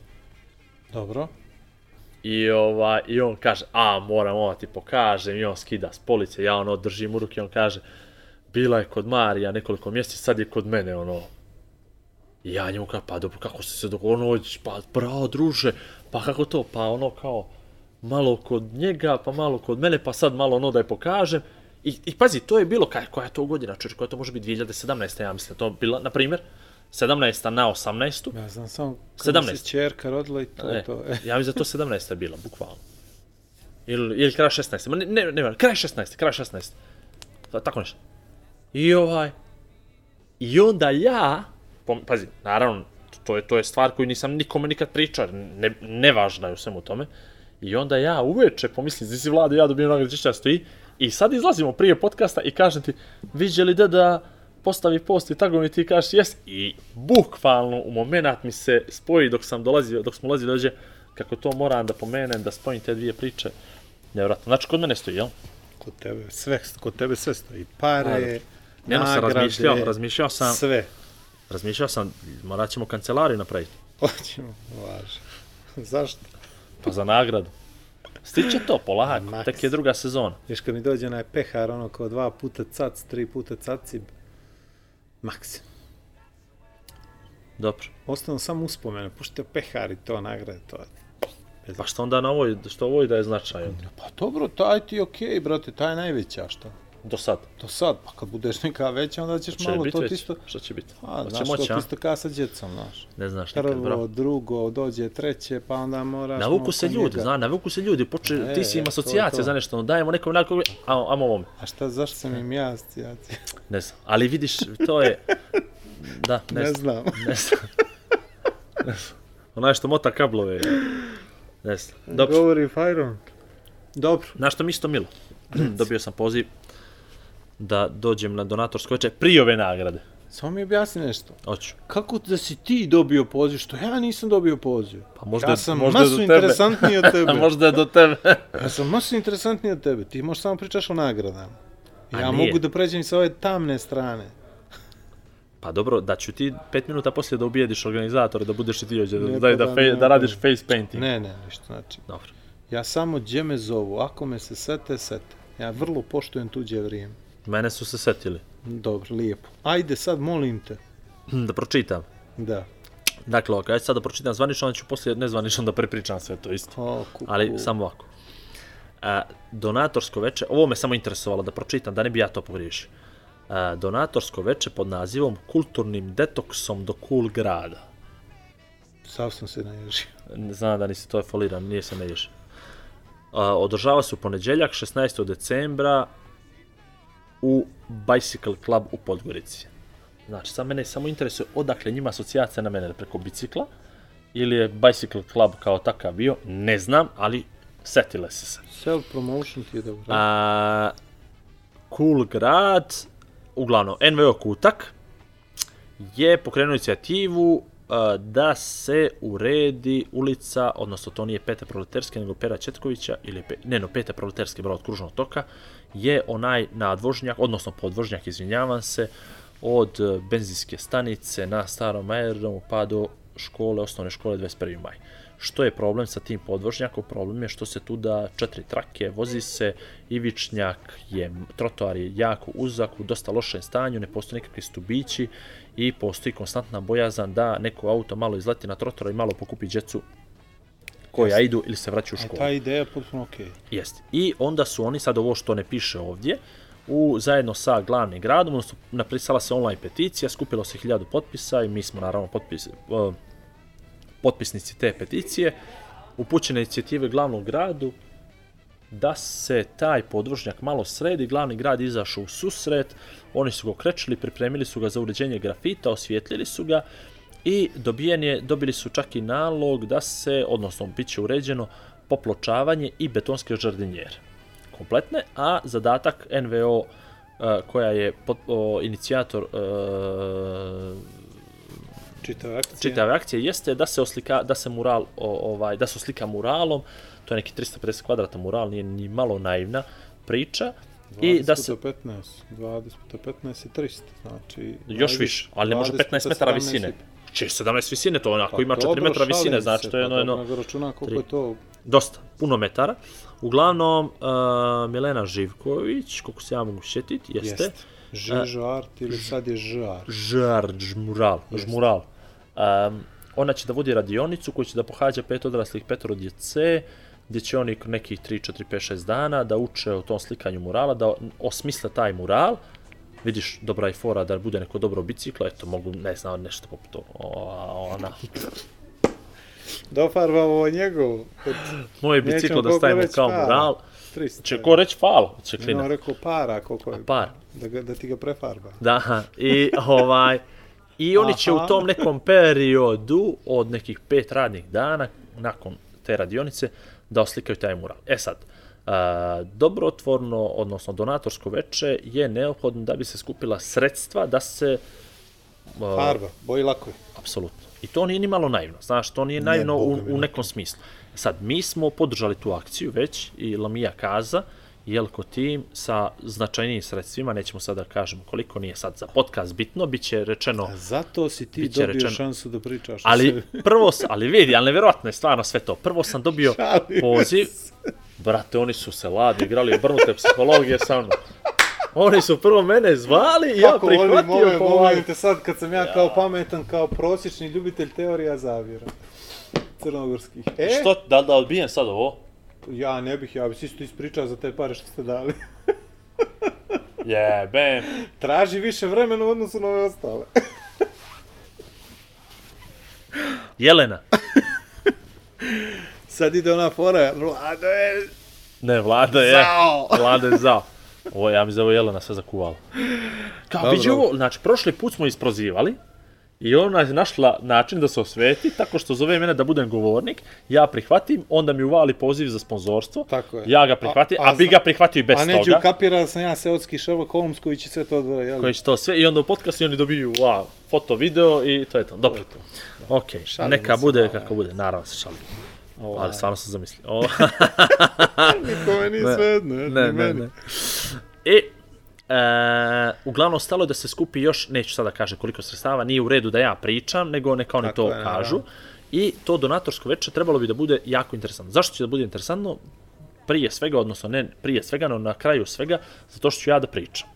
Dobro.
I, ovaj, I on kaže, a moram ovo ti pokažem, i on skida s police, ja ono držim u ruke, on kaže, bila je kod Marija nekoliko mjeseci, sad je kod mene, ono. I ja njemu kažem, pa dobro, kako ste se dogovorili, pa bravo, druže, pa kako to, pa ono kao, malo kod njega, pa malo kod mene, pa sad malo ono da je pokažem. I, i pazi, to je bilo, kaj, koja je to godina, čovječ, koja to može biti 2017. ja mislim, to je bila, na primjer, 17. na 18.
Ja znam samo kada
17.
se čerka rodila i to je
E,
to. E.
ja mislim da to 17. je bila, bukvalno. Ili, ili kraj 16. Ma ne, ne, ne, kraj 16. Kraj 16. Ta- Tako nešto. I ovaj... I onda ja... pom- Pazi, naravno, to je, to je stvar koju nisam nikome nikad pričao, ne, nevažna je u svemu tome. I onda ja uveče pomislim, zdi si vlada, ja dobijem nagradu Čišća stoji. I sad izlazimo prije podcasta i kažem ti, viđe li da da postavi post i tako mi ti kažeš jes. I bukvalno u moment mi se spoji dok sam dolazio, dok smo ulazili dođe, kako to moram da pomenem, da spojim te dvije priče. Nevjerojatno. Znači, kod mene stoji, jel?
Kod tebe sve, kod tebe sve stoji. Pare,
Ja sam razmišljao, razmišljao sam,
Sve.
Razmišljao sam, morat ćemo kancelariju napraviti.
Hoćemo, važno. Zašto?
Pa za nagradu. Stiće to, polako,
Maks.
tek je druga sezona.
Još kad mi dođe onaj pehar, ono kao dva puta cac, tri puta cacib, maksim.
Dobro.
Ostanu samo uspomene, pošto je pehar i to nagrade, to je.
Pa što onda na ovoj, što ovoj da je značaj?
Pa dobro, taj ti je okej, brate, taj je najveća, što?
Do sad.
To sad, pa kad budeš neka veća, onda ćeš
Će
malo to
već?
ti isto...
Šta će biti?
A,
Hoće
znaš,
moći,
to
a?
ti isto kao sa djecom, znaš.
Ne znaš nikad,
Prvo,
bravo.
drugo, dođe treće, pa onda moraš...
Navuku se ljudi,
njega.
zna, navuku se ljudi, poče,
E,
ti si im
to.
za nešto, ono, dajemo nekom nekog, a, amo ovome.
A šta, zašto sam im ja asocijacija?
Ne znam, ali vidiš, to je, da, ne,
Ne
znam,
znam.
ne znam. Ne znam. Onaj što mota kablove, ne znam. Dobro,
Govori Fajron. Dobro.
Znaš što mi isto milo? Dobio sam poziv da dođem na donatorsko večer prije ove nagrade.
Samo mi objasni nešto.
Hoću.
Kako da si ti dobio poziv, što ja nisam dobio poziv?
Pa možda,
ja sam
možda
masu
do
interesantniji od tebe.
Možda je do tebe.
Ja sam masu interesantniji od tebe. Ti možeš samo pričaš o nagradama. Ja
nije.
mogu da pređem sa ove tamne strane.
Pa dobro, da ću ti pet minuta poslije da ubijediš organizatore, da budeš i ti ovdje,
Ne,
da,
pa
da,
da,
da, fe, da radiš face painting.
Ne, ne, ništa znači.
Dobro.
Ja samo gdje me zovu, ako me se sete, sete. Ja vrlo poštujem tuđe vrijeme.
Mene su se setili.
Dobro, lijepo. Ajde sad, molim te.
Da pročitam.
Da.
Dakle, ja ću sad da pročitam zvanično, onda ću poslije nezvanično da prepričam sve to isto.
O, kuku.
Ali samo ovako. A, donatorsko veče, ovo me samo interesovalo da pročitam, da ne bi ja to pogriješio. A, donatorsko veče pod nazivom Kulturnim detoksom do cool grada.
Sav sam se naježio.
Znam da nisi to je foliran, nije se ne ježe. A, održava se u poneđeljak, 16. decembra, u Bicycle Club u Podgorici. Znači, sad mene samo interesuje odakle njima asocijacija na mene preko bicikla, ili je Bicycle Club kao takav bio, ne znam, ali setile se se.
Self promotion ti je dobro.
A, cool grad, uglavnom NVO Kutak, je pokrenuo inicijativu a, da se uredi ulica, odnosno to nije Peta Proleterske, nego Pera Četkovića, ili pe, ne, no Peta Proleterske, bravo, od Kružnog toka, je onaj nadvožnjak, odnosno podvožnjak, izvinjavam se, od e, benzinske stanice na starom aerodromu pa do škole, osnovne škole 21. maj. Što je problem sa tim podvožnjakom? Problem je što se tu da četiri trake, vozi se, ivičnjak je, trotoar je jako uzak, u dosta lošem stanju, ne postoje nikakvi stubići i postoji konstantna bojazan da neko auto malo izleti na trotoar i malo pokupi djecu koja idu ili se vraćaju u školu.
ta ideja je potpuno okej.
Jeste. I onda su oni, sad ovo što ne piše ovdje, u, zajedno sa glavnim gradom, odnosno napisala se online peticija, skupilo se hiljadu potpisa i mi smo naravno potpis, uh, potpisnici te peticije, upućene inicijative glavnog gradu da se taj podvožnjak malo sredi, glavni grad izašao u susret, oni su ga krečili, pripremili su ga za uređenje grafita, osvijetlili su ga i dobijen je, dobili su čak i nalog da se, odnosno bit će uređeno, popločavanje i betonske žardinjere. Kompletne, a zadatak NVO uh, koja je pot, o, inicijator uh,
Čitava akcija.
čitave akcije jeste da se oslika da se mural o, ovaj da se oslika muralom. To je neki 350 kvadrata mural nije ni malo naivna priča.
20
i da se
puta 15, 20 puta 15 je 300, znači...
još više ali ne može
20
15
puta
metara
17
visine
i-
Če 17 visine to onako
Pa
ima 4
dobro,
metra visine znači to je
pa
jedno jedno
nego računam koliko je to
dosta, puno metara. Uglavnom, uh, Milena Živković, koliko se ja mogu šetiti, jeste,
Jeste. Žežart ili sad je žar.
Žar, žmural, žmural. Um, ona će da vodi radionicu koju će da pohađa pet odraslih petoro djece, gdje će oni nekih 3, 4, 5, 6 dana da uče o tom slikanju murala, da osmisle taj mural. Vidiš, dobra je fora da bude neko dobro biciklo, eto, mogu, ne znam, nešto poput to, o, ona.
Dofarbamo ovo njegov. Od
Moj
Nećemo
biciklo da stavimo kao
para.
mural.
300.
Će ko reći fal, će
on
klinac.
rekao para, koliko je.
Par.
Da, ga, da ti ga prefarba.
Da, i ovaj i oni će u tom nekom periodu od nekih pet radnih dana nakon te radionice da oslikaju taj mural. E sad, a, dobrotvorno, odnosno donatorsko veče je neophodno da bi se skupila sredstva da se a,
Farba, boji lako je.
Apsolutno. I to nije ni malo naivno. Znaš, to nije naivno u,
mi,
u
ne.
nekom smislu. Sad, mi smo podržali tu akciju već i Lamija Kaza, Jelko tim sa značajnijim sredstvima, nećemo sada da kažemo koliko nije sad za podcast bitno, bit će rečeno,
A zato si ti dobio
rečeno-
šansu da pričaš
ali
sebi.
prvo, ali vidi, ali nevjerojatno je stvarno sve to. Prvo sam dobio
Šalim
poziv, brate, oni su se ladni igrali obrnute psihologije sa mnom. Oni su prvo mene zvali i ja
volim
prihvatio
ove
po ovaj-
momente sad kad sam ja kao pametan, kao prosječni ljubitelj teorija zavjera. Crnogorskih. E,
Što, da, da odbijem sad ovo?
Ja ne bih, ja bih isto ispričao za te pare što ste dali.
Jebem.
Traži više vremena u odnosu na ove ostale.
Jelena.
Sad ide ona fora, Vlado je
Ne, vlada je.
zao.
Vlada je zao. Ovo, ja mi za ovo Jelena sve zakuvala. Kao, vidi ovo, znači, prošli put smo isprozivali i ona je našla način da se osveti tako što zove mene da budem govornik, ja prihvatim, onda mi uvali poziv za sponzorstvo,
Tako je.
ja ga prihvatim, a,
A- a
bi ga prihvatio i bez
A neću
toga,
kapira da sam ja seotski Sherlock Holmes koji će sve to da, jel?
koji će to sve, i onda u podcastu oni dobiju wow, foto, video i to je to. Dobro,
to.
ok,
Šalimo
neka
se
bude
malo,
kako bude, naravno se šalim.
Ovaj,
Ali stvarno sam zamislio.
Nikome nije
Ne,
sve jedno,
ne, ne,
meni.
ne. I, e, uglavnom stalo je da se skupi još, neću sada kažem koliko sredstava, nije u redu da ja pričam, nego neka oni
Tako
to
je,
kažu. I to donatorsko veče trebalo bi da bude jako interesantno. Zašto će da bude interesantno? Prije svega, odnosno ne prije svega, no na kraju svega, zato što ću ja da pričam.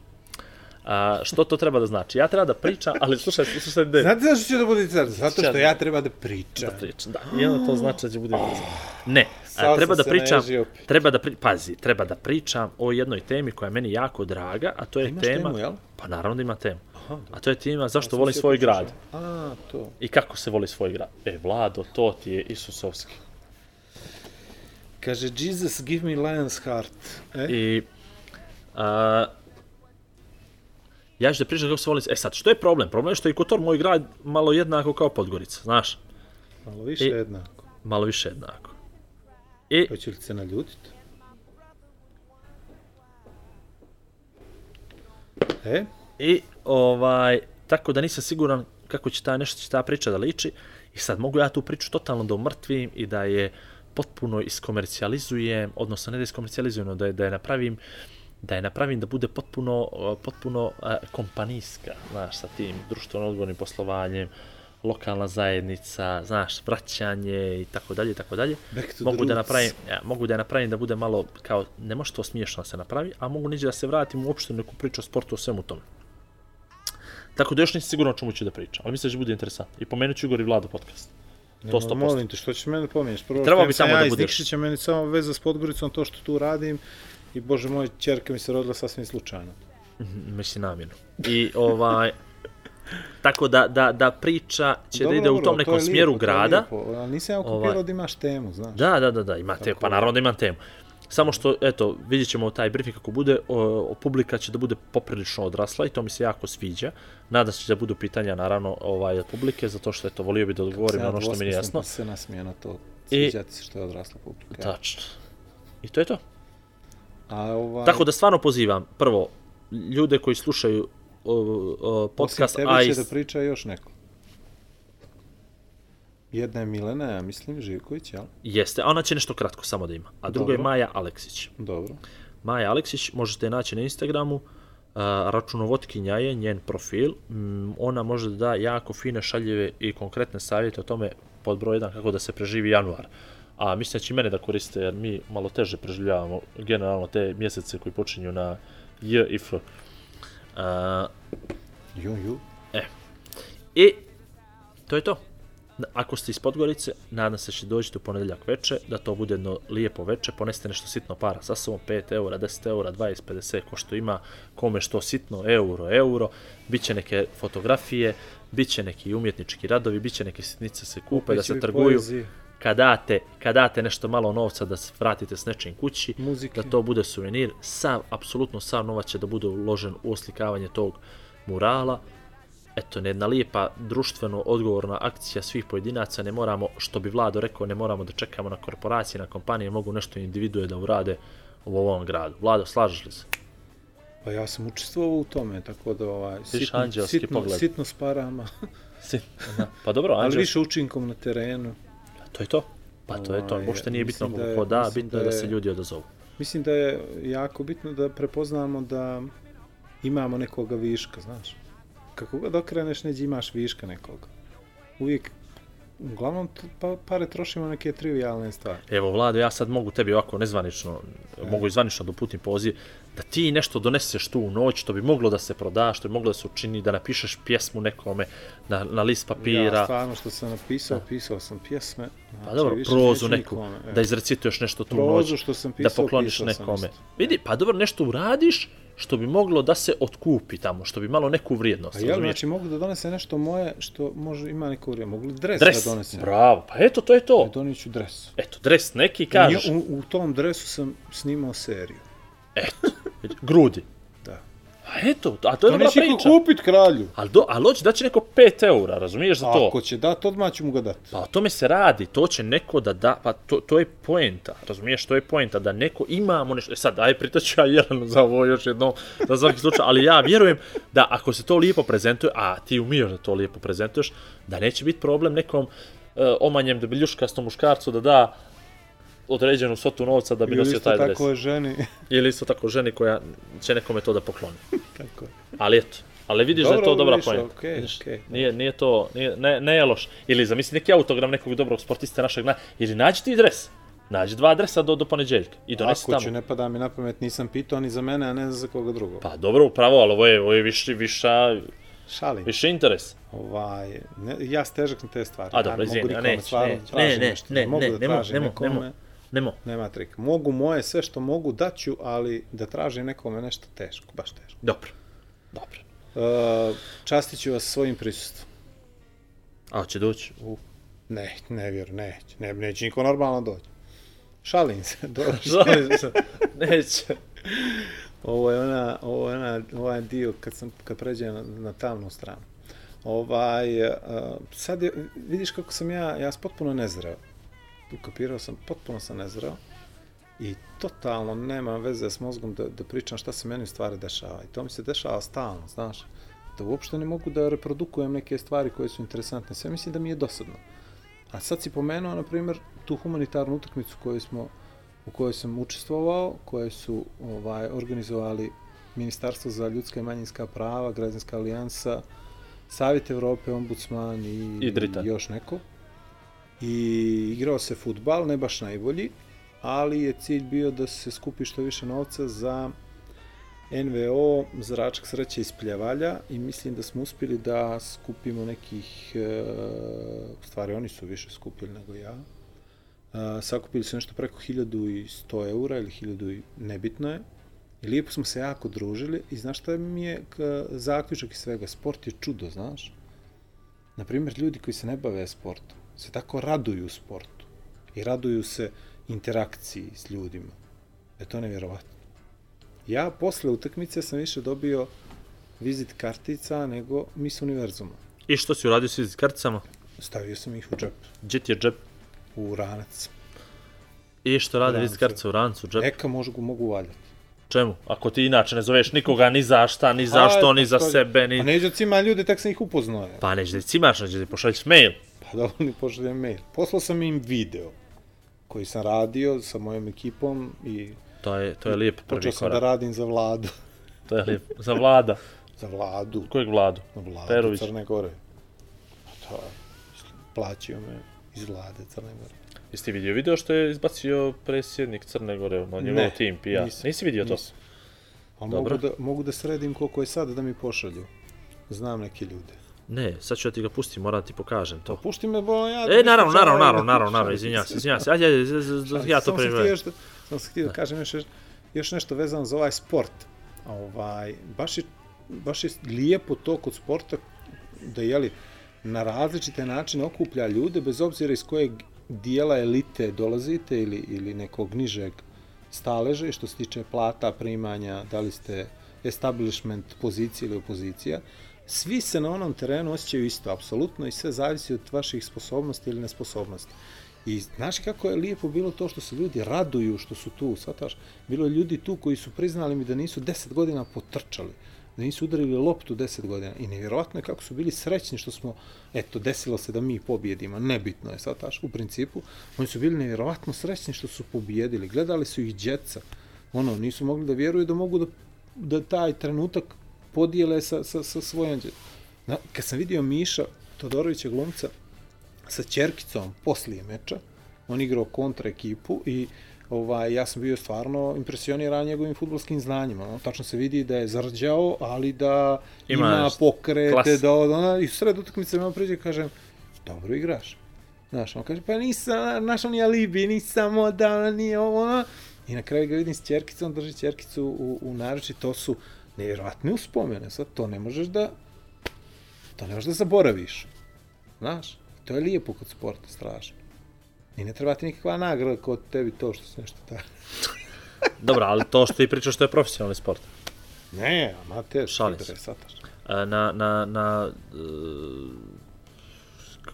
A, što to treba da znači? Ja treba da pričam, ali slušaj, slušaj, ne.
Znate zašto će da bude interesantno? Zato što ja treba da pričam.
Da pričam, da. I onda to znači da će bude interesantno. Ne, a, treba da pričam, treba da pri, pazi, treba da pričam o jednoj temi koja je meni jako draga, a to je
Imaš
tema,
temu, jel?
pa naravno da ima temu. A to je tema zašto voli svoj
pričao.
grad
A, to.
i kako se voli svoj grad. E, Vlado, to ti je Isusovski.
Kaže, Jesus give me lion's heart. E?
I a, ja ću da pričam kako se voli... E sad, što je problem? Problem je što je Kotor, moj grad, malo jednako kao Podgorica, znaš?
Malo više
I-
jednako.
Malo više jednako. I
Hoće li se naljutiti? E?
I ovaj, tako da nisam siguran kako će ta nešto će ta priča da liči. I sad mogu ja tu priču totalno da umrtvim i da je potpuno iskomercijalizujem, odnosno ne da iskomercijalizujem, da je, da je napravim da je napravim da bude potpuno, uh, potpuno uh, kompanijska, znaš, sa tim društveno odgovornim poslovanjem, lokalna zajednica, znaš, vraćanje i tako dalje tako dalje. Mogu da napravim, ja, mogu da napravim da bude malo kao ne može to smiješno da se napravi, a mogu neđe da se vratim uopšte u neku priču o sportu o svemu tome. Tako da još nisam siguran o čemu ću da pričam, ali mislim da će bude interesantno. I pomenut ću Igor i Vlado podcast. To 100%.
Molim te, što ćeš mene pomiješ? Prvo, krenuo
bi
sam
tamo
ja
da budeš.
Nikšića, meni samo veza s Podgoricom, to što tu radim. I bože moj, čerka mi se rodila sasvim slučajno.
Mislim namjerno. I ovaj, tako da, da, da priča će da ide u tom
to
nekom
je
smjeru
lijepo, to je
grada.
lijepo, Ali nisam ja okupirao
Ovaj.
da imaš temu, znaš.
Da, da, da, da, ima temu, pa naravno da imam temu. Samo što, eto, vidjet ćemo taj briefing kako bude, o, o, publika će da bude poprilično odrasla i to mi se jako sviđa. Nadam se da budu pitanja, naravno, ovaj, od publike, zato što, eto, volio bi da odgovorim na ono što mi nije jasno.
Pa se nasmije na to. Sviđati se što je odrasla publika.
Tačno. I to je to.
A ovaj,
Tako da stvarno pozivam, prvo, ljude koji slušaju o, podcast,
Osim
a
tebe će da priča još neko. Jedna je Milena, ja mislim, Živković, jel?
Jeste, a ona će nešto kratko samo da ima. A druga je
Dobro.
Maja Aleksić.
Dobro.
Maja Aleksić, možete je naći na Instagramu, uh, računovotkinja je njen profil, mm, ona može da da jako fine, šaljive i konkretne savjete o tome pod broj 1 kako da se preživi januar. A mislim da će mene da koriste jer mi malo teže preživljavamo generalno te mjesece koji počinju na J i F. Uh,
Ju, ju.
I to je to. Ako ste iz Podgorice, nadam se da će doći u ponedeljak veče, da to bude jedno lijepo veče, poneste nešto sitno para sa sobom, 5 eura, 10 eura, 20, 50, ko što ima, kome što sitno, euro, euro, bit će neke fotografije, bit će neki umjetnički radovi, bit će neke sitnice se kupe, da se trguju,
poezije.
Kad date, kad date nešto malo novca da se vratite s nečim kući,
Muzike.
da to bude suvenir, sav, apsolutno sav novac će da bude uložen u oslikavanje tog murala, eto, jedna lijepa društveno odgovorna akcija svih pojedinaca, ne moramo, što bi Vlado rekao, ne moramo da čekamo na korporacije, na kompanije, mogu nešto individue da urade u ovom gradu. Vlado, slažeš li se?
Pa ja sam učestvovao u tome, tako da ovaj, sitno,
anđelski
sitno,
pogled.
sitno s parama,
Si. Aha. Pa dobro,
ali
Anđel,
više učinkom na terenu.
To je to. Pa to je to,
Ovaj,
uopšte nije bitno
da je-
ko da, bitno je
da
da
je-
se ljudi odazovu.
Mislim da je jako bitno da prepoznamo da imamo nekoga viška, znaš. Kako god okreneš, neđe imaš viška nekoga. Uvijek, uglavnom, pa, pare trošimo neke trivialne stvari.
Evo, Vlado, ja sad mogu tebi ovako nezvanično, mogu i zvanično da uputim poziv, da ti nešto doneseš tu u noć, što bi moglo da se proda, što bi moglo da se učini, da napišeš pjesmu nekome na, na list papira,
Ja stvarno što sam napisao, pisao sam pjesme. Znači,
pa dobro, prozu neku,
nikome, e.
da izrecituješ nešto tu u
Prozu
noć,
što sam
da
pisao,
pokloniš
pisao sam
nekome.
isto.
Vidi, pa dobro, nešto uradiš, što bi moglo da se otkupi tamo, što bi malo neku vrijednost,
A jel,
razumiješ?
znači mogu da donese nešto moje što može ima neko vrijeme. Mogu li dres,
Dres,
da donesem?
bravo, pa eto, to je to.
Donijet ću dres.
Eto, dres neki, kažeš,
U, u tom dresu sam snimao seriju.
grudi.
Da.
A eto, a to je
To
dobra
neće
priča.
ko kupit kralju.
Ali, do, ali hoće da će neko 5 eura, razumiješ za to?
Ako će dat, odmah ću mu ga dati.
Pa o tome se radi, to će neko da da, pa to, to je poenta, razumiješ, to je poenta, da neko imamo nešto, e sad, aj pritaću ja Jelenu za ovo još jednom, za svaki slučaj, ali ja vjerujem da ako se to lijepo prezentuje, a ti umiješ da to lijepo prezentuješ, da neće biti problem nekom uh, omanjem debeljuškastom muškarcu da da određenu svotu novca da bi
Ili
nosio
isto
taj dres.
tako je ženi.
Ili isto tako ženi koja će nekome to da pokloni.
tako je.
Ali eto, ali vidiš da je to
Dobro,
dobra
okej,
Vidiš,
okej.
Nije, nije to, nije, ne, ne je loš. Ili zamisli neki autogram nekog dobrog sportista našeg, na, ili nađi ti dres. Nađi dva adresa do, do poneđeljka i donesi
Ako
tamo.
ću, ne pada mi na pamet, nisam pitao ni za mene, a ne za koga drugog.
Pa dobro, upravo, ali ovo je, ovo je više, viša,
Šalim.
više interes.
Ovaj, ne, ja stežak na te stvari.
A dobro,
Ja
izvini,
mogu
a
nikome
ne,
stvarno
ne,
tražim
ne,
nešto.
ne,
mogu
ne,
da
nemo,
tražim
nemo,
nekome,
nemo. Nemo.
nema trika. Mogu moje sve što mogu daću, ali da tražim nekome nešto teško, baš teško.
Dobro. Dobro.
Uh, častit ću vas svojim prisustvom.
A hoće doći? U.
Ne, ne vjerujem, neće. Ne, neće niko normalno doći. Šalim se.
Žalim se. Neće.
Ovo je ona, ovo je ona, ovaj dio kad sam kad pređem na, na tamnu stranu. Ovaj, uh, sad je, vidiš kako sam ja, ja sam potpuno nezreo. Ukapirao sam, potpuno sam nezreo. I totalno nemam veze s mozgom da, da pričam šta se meni stvari dešava. I to mi se dešava stalno, znaš. Da uopšte ne mogu da reprodukujem neke stvari koje su interesantne. Sve mislim da mi je dosadno. A sad si pomenuo, na primjer, tu humanitarnu utakmicu koju smo u kojoj sam učestvovao, koje su ovaj organizovali Ministarstvo za ljudska i manjinska prava, Građanska alijansa, Savjet Evrope, ombudsman i,
I
još neko. I igrao se futbal, ne baš najbolji, ali je cilj bio da se skupi što više novca za NVO Zračak sreće iz Pljevalja i mislim da smo uspjeli da skupimo nekih, e, u stvari oni su više skupili nego ja, e, sakupili su nešto preko 1100 eura ili 1000 i nebitno je. I lijepo smo se jako družili i znaš šta mi je e, zaključak iz svega? Sport je čudo, znaš? Naprimjer, ljudi koji se ne bave sportom se tako raduju sportu i raduju se interakciji s ljudima. E to je nevjerovatno. Ja posle utakmice sam više dobio vizit kartica nego Miss Univerzuma.
I što si uradio s vizit karticama?
Stavio sam ih u džep,
Gdje ti je džep?
u ranac.
I što rade vizit kartice u rancu, džep?
Eka mogu, mogu valjati.
Čemu? Ako ti inače ne zoveš nikoga ni za šta, ni za što, ni za sebe,
A
ni...
neđe cima ljudi, tak sam ih upoznao.
Pa ti cimaš, neće da ti pošalješ mail.
Da oni pošaljem mail. Poslao sam im video koji sam radio sa mojom ekipom i
To je, to je lijep prvi
počeo sam da radim za vladu.
To je lijep. Za vlada.
Za vladu.
Kojeg vladu?
Na vladu
Perović.
Crne Gore. Pa to, plaćio me iz vlade Crne Gore.
Jesi ti vidio video što je izbacio predsjednik Crne Gore na njegov
Ne,
tim PR?
nisam,
Nisi vidio to?
nisam. A mogu
Dobro.
da, mogu da sredim koliko je sad da mi pošalju. Znam neke ljude.
Ne, sad ću ja ti ga pustim, moram da ti pokažem to.
Pušti me, bo ja...
E, naravno, naravno, naravno, naravno, naravno, izvinjam
se.
izvinjam se. Ajde, ajde, ja to
Samo sam da, se htio da kažem još, još nešto vezano za ovaj sport. Ovaj, baš, je, baš je lijepo to kod sporta da jeli, na različite načine okuplja ljude, bez obzira iz kojeg dijela elite dolazite ili, ili nekog nižeg staleža i što se tiče plata, primanja, da li ste establishment pozicija ili opozicija, svi se na onom terenu osjećaju isto, apsolutno, i sve zavisi od vaših sposobnosti ili nesposobnosti. I znaš kako je lijepo bilo to što se ljudi raduju što su tu, shvataš? Bilo je ljudi tu koji su priznali mi da nisu 10 godina potrčali, da nisu udarili loptu 10 godina. I nevjerojatno je kako su bili srećni što smo, eto, desilo se da mi pobjedimo, nebitno je, shvataš, u principu. Oni su bili nevjerojatno srećni što su pobjedili, gledali su ih djeca, ono, nisu mogli da vjeruju da mogu da, da taj trenutak podijele sa, sa, sa svojom. Na, kad sam vidio Miša Todorovića glumca sa Čerkicom poslije meča, on igrao kontra ekipu i ovaj, ja sam bio stvarno impresioniran njegovim futbolskim znanjima. No, tačno se vidi da je zarđao, ali da
Ima
ima, pokrete,
Klas.
da od ona, i sred utakmice me priđe i kažem, dobro igraš. Znaš, on kaže, pa nisam, znaš, on je alibi, nisam odan, nije ovo, ono. I na kraju ga vidim s Čerkicom, drži Čerkicu u, u naruči, to su nevjerojatne uspomene, sad to ne možeš da, to ne možeš da zaboraviš. Znaš, to je lijepo kod sporta, strašno. I ne treba ti nikakva nagrada kod tebi to što se nešto tako.
Dobro, ali to što ti pričaš, to je profesionalni sport.
Ne, amater,
Šalim se. E, Na, na, na, e,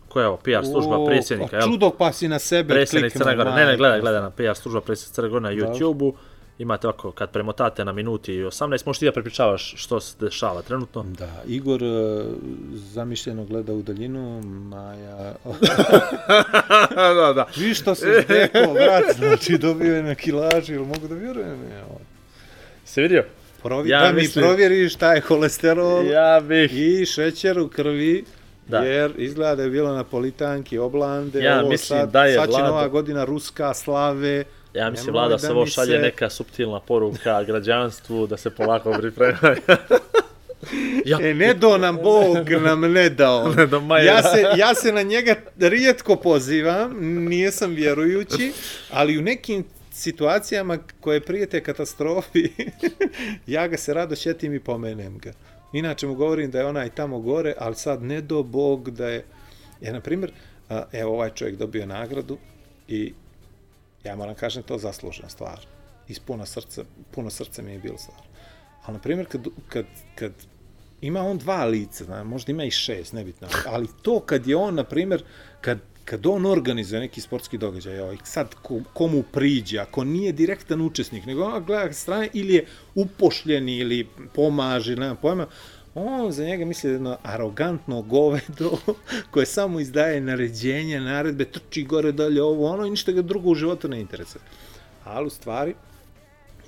koja je ovo, PR služba
O,
predsjednika, jel?
Čudo pa si na sebe
Predsjednik
kliknuo,
Crne Gore, ne, ne, gledaj, gledaj na PR služba predsjednik Crne Gore na. YouTube-u. Imate ovako, kad premotate na minuti i 18, možeš ti da prepričavaš što se dešava trenutno.
Da, Igor e, zamišljeno gleda u daljinu, Maja...
da, da.
Viš što se zdeko, brat, znači dobio je na kilaži, ili mogu da vjerujem? Evo.
Se vidio?
Provi,
Ja
da
mislim-
mi provjeriš šta je kolesterol
Ja bih...
i šećer u krvi,
Da.
jer izgleda da je bilo napolitanki, oblande,
Ja
ovo
mislim
sad,
da je
sad će
Vlado-
nova godina ruska slave.
Ja mislim,
Nemoj
vlada
da
se ovo šalje
se-
neka suptilna poruka građanstvu da se polako pripremaju. ja,
E, ne do nam Bog nam ne dao.
Ne do Maja.
ja, se, ja se na njega rijetko pozivam, nijesam vjerujući, ali u nekim situacijama koje prijete katastrofi, ja ga se rado šetim i pomenem ga. Inače mu govorim da je onaj tamo gore, ali sad ne do Bog da je... Jer, na primjer, evo ovaj čovjek dobio nagradu i ja moram kažem to je zaslužena stvar. Iz puno srca, puno srca mi je bilo stvar. Ali, na primjer, kad, kad, kad ima on dva lica, zna, možda ima i šest, nebitno, ali to kad je on, na primjer, kad, kad on organizuje neki sportski događaj, ovaj, sad ko, komu priđe, ako nije direktan učesnik, nego on gleda sa strane ili je upošljeni ili pomaže, nema pojma, on za njega misli da je jedno arogantno govedo koje samo izdaje naređenja, naredbe, trči gore dalje ovo, ono i ništa ga drugo u životu ne interesuje. Ali u stvari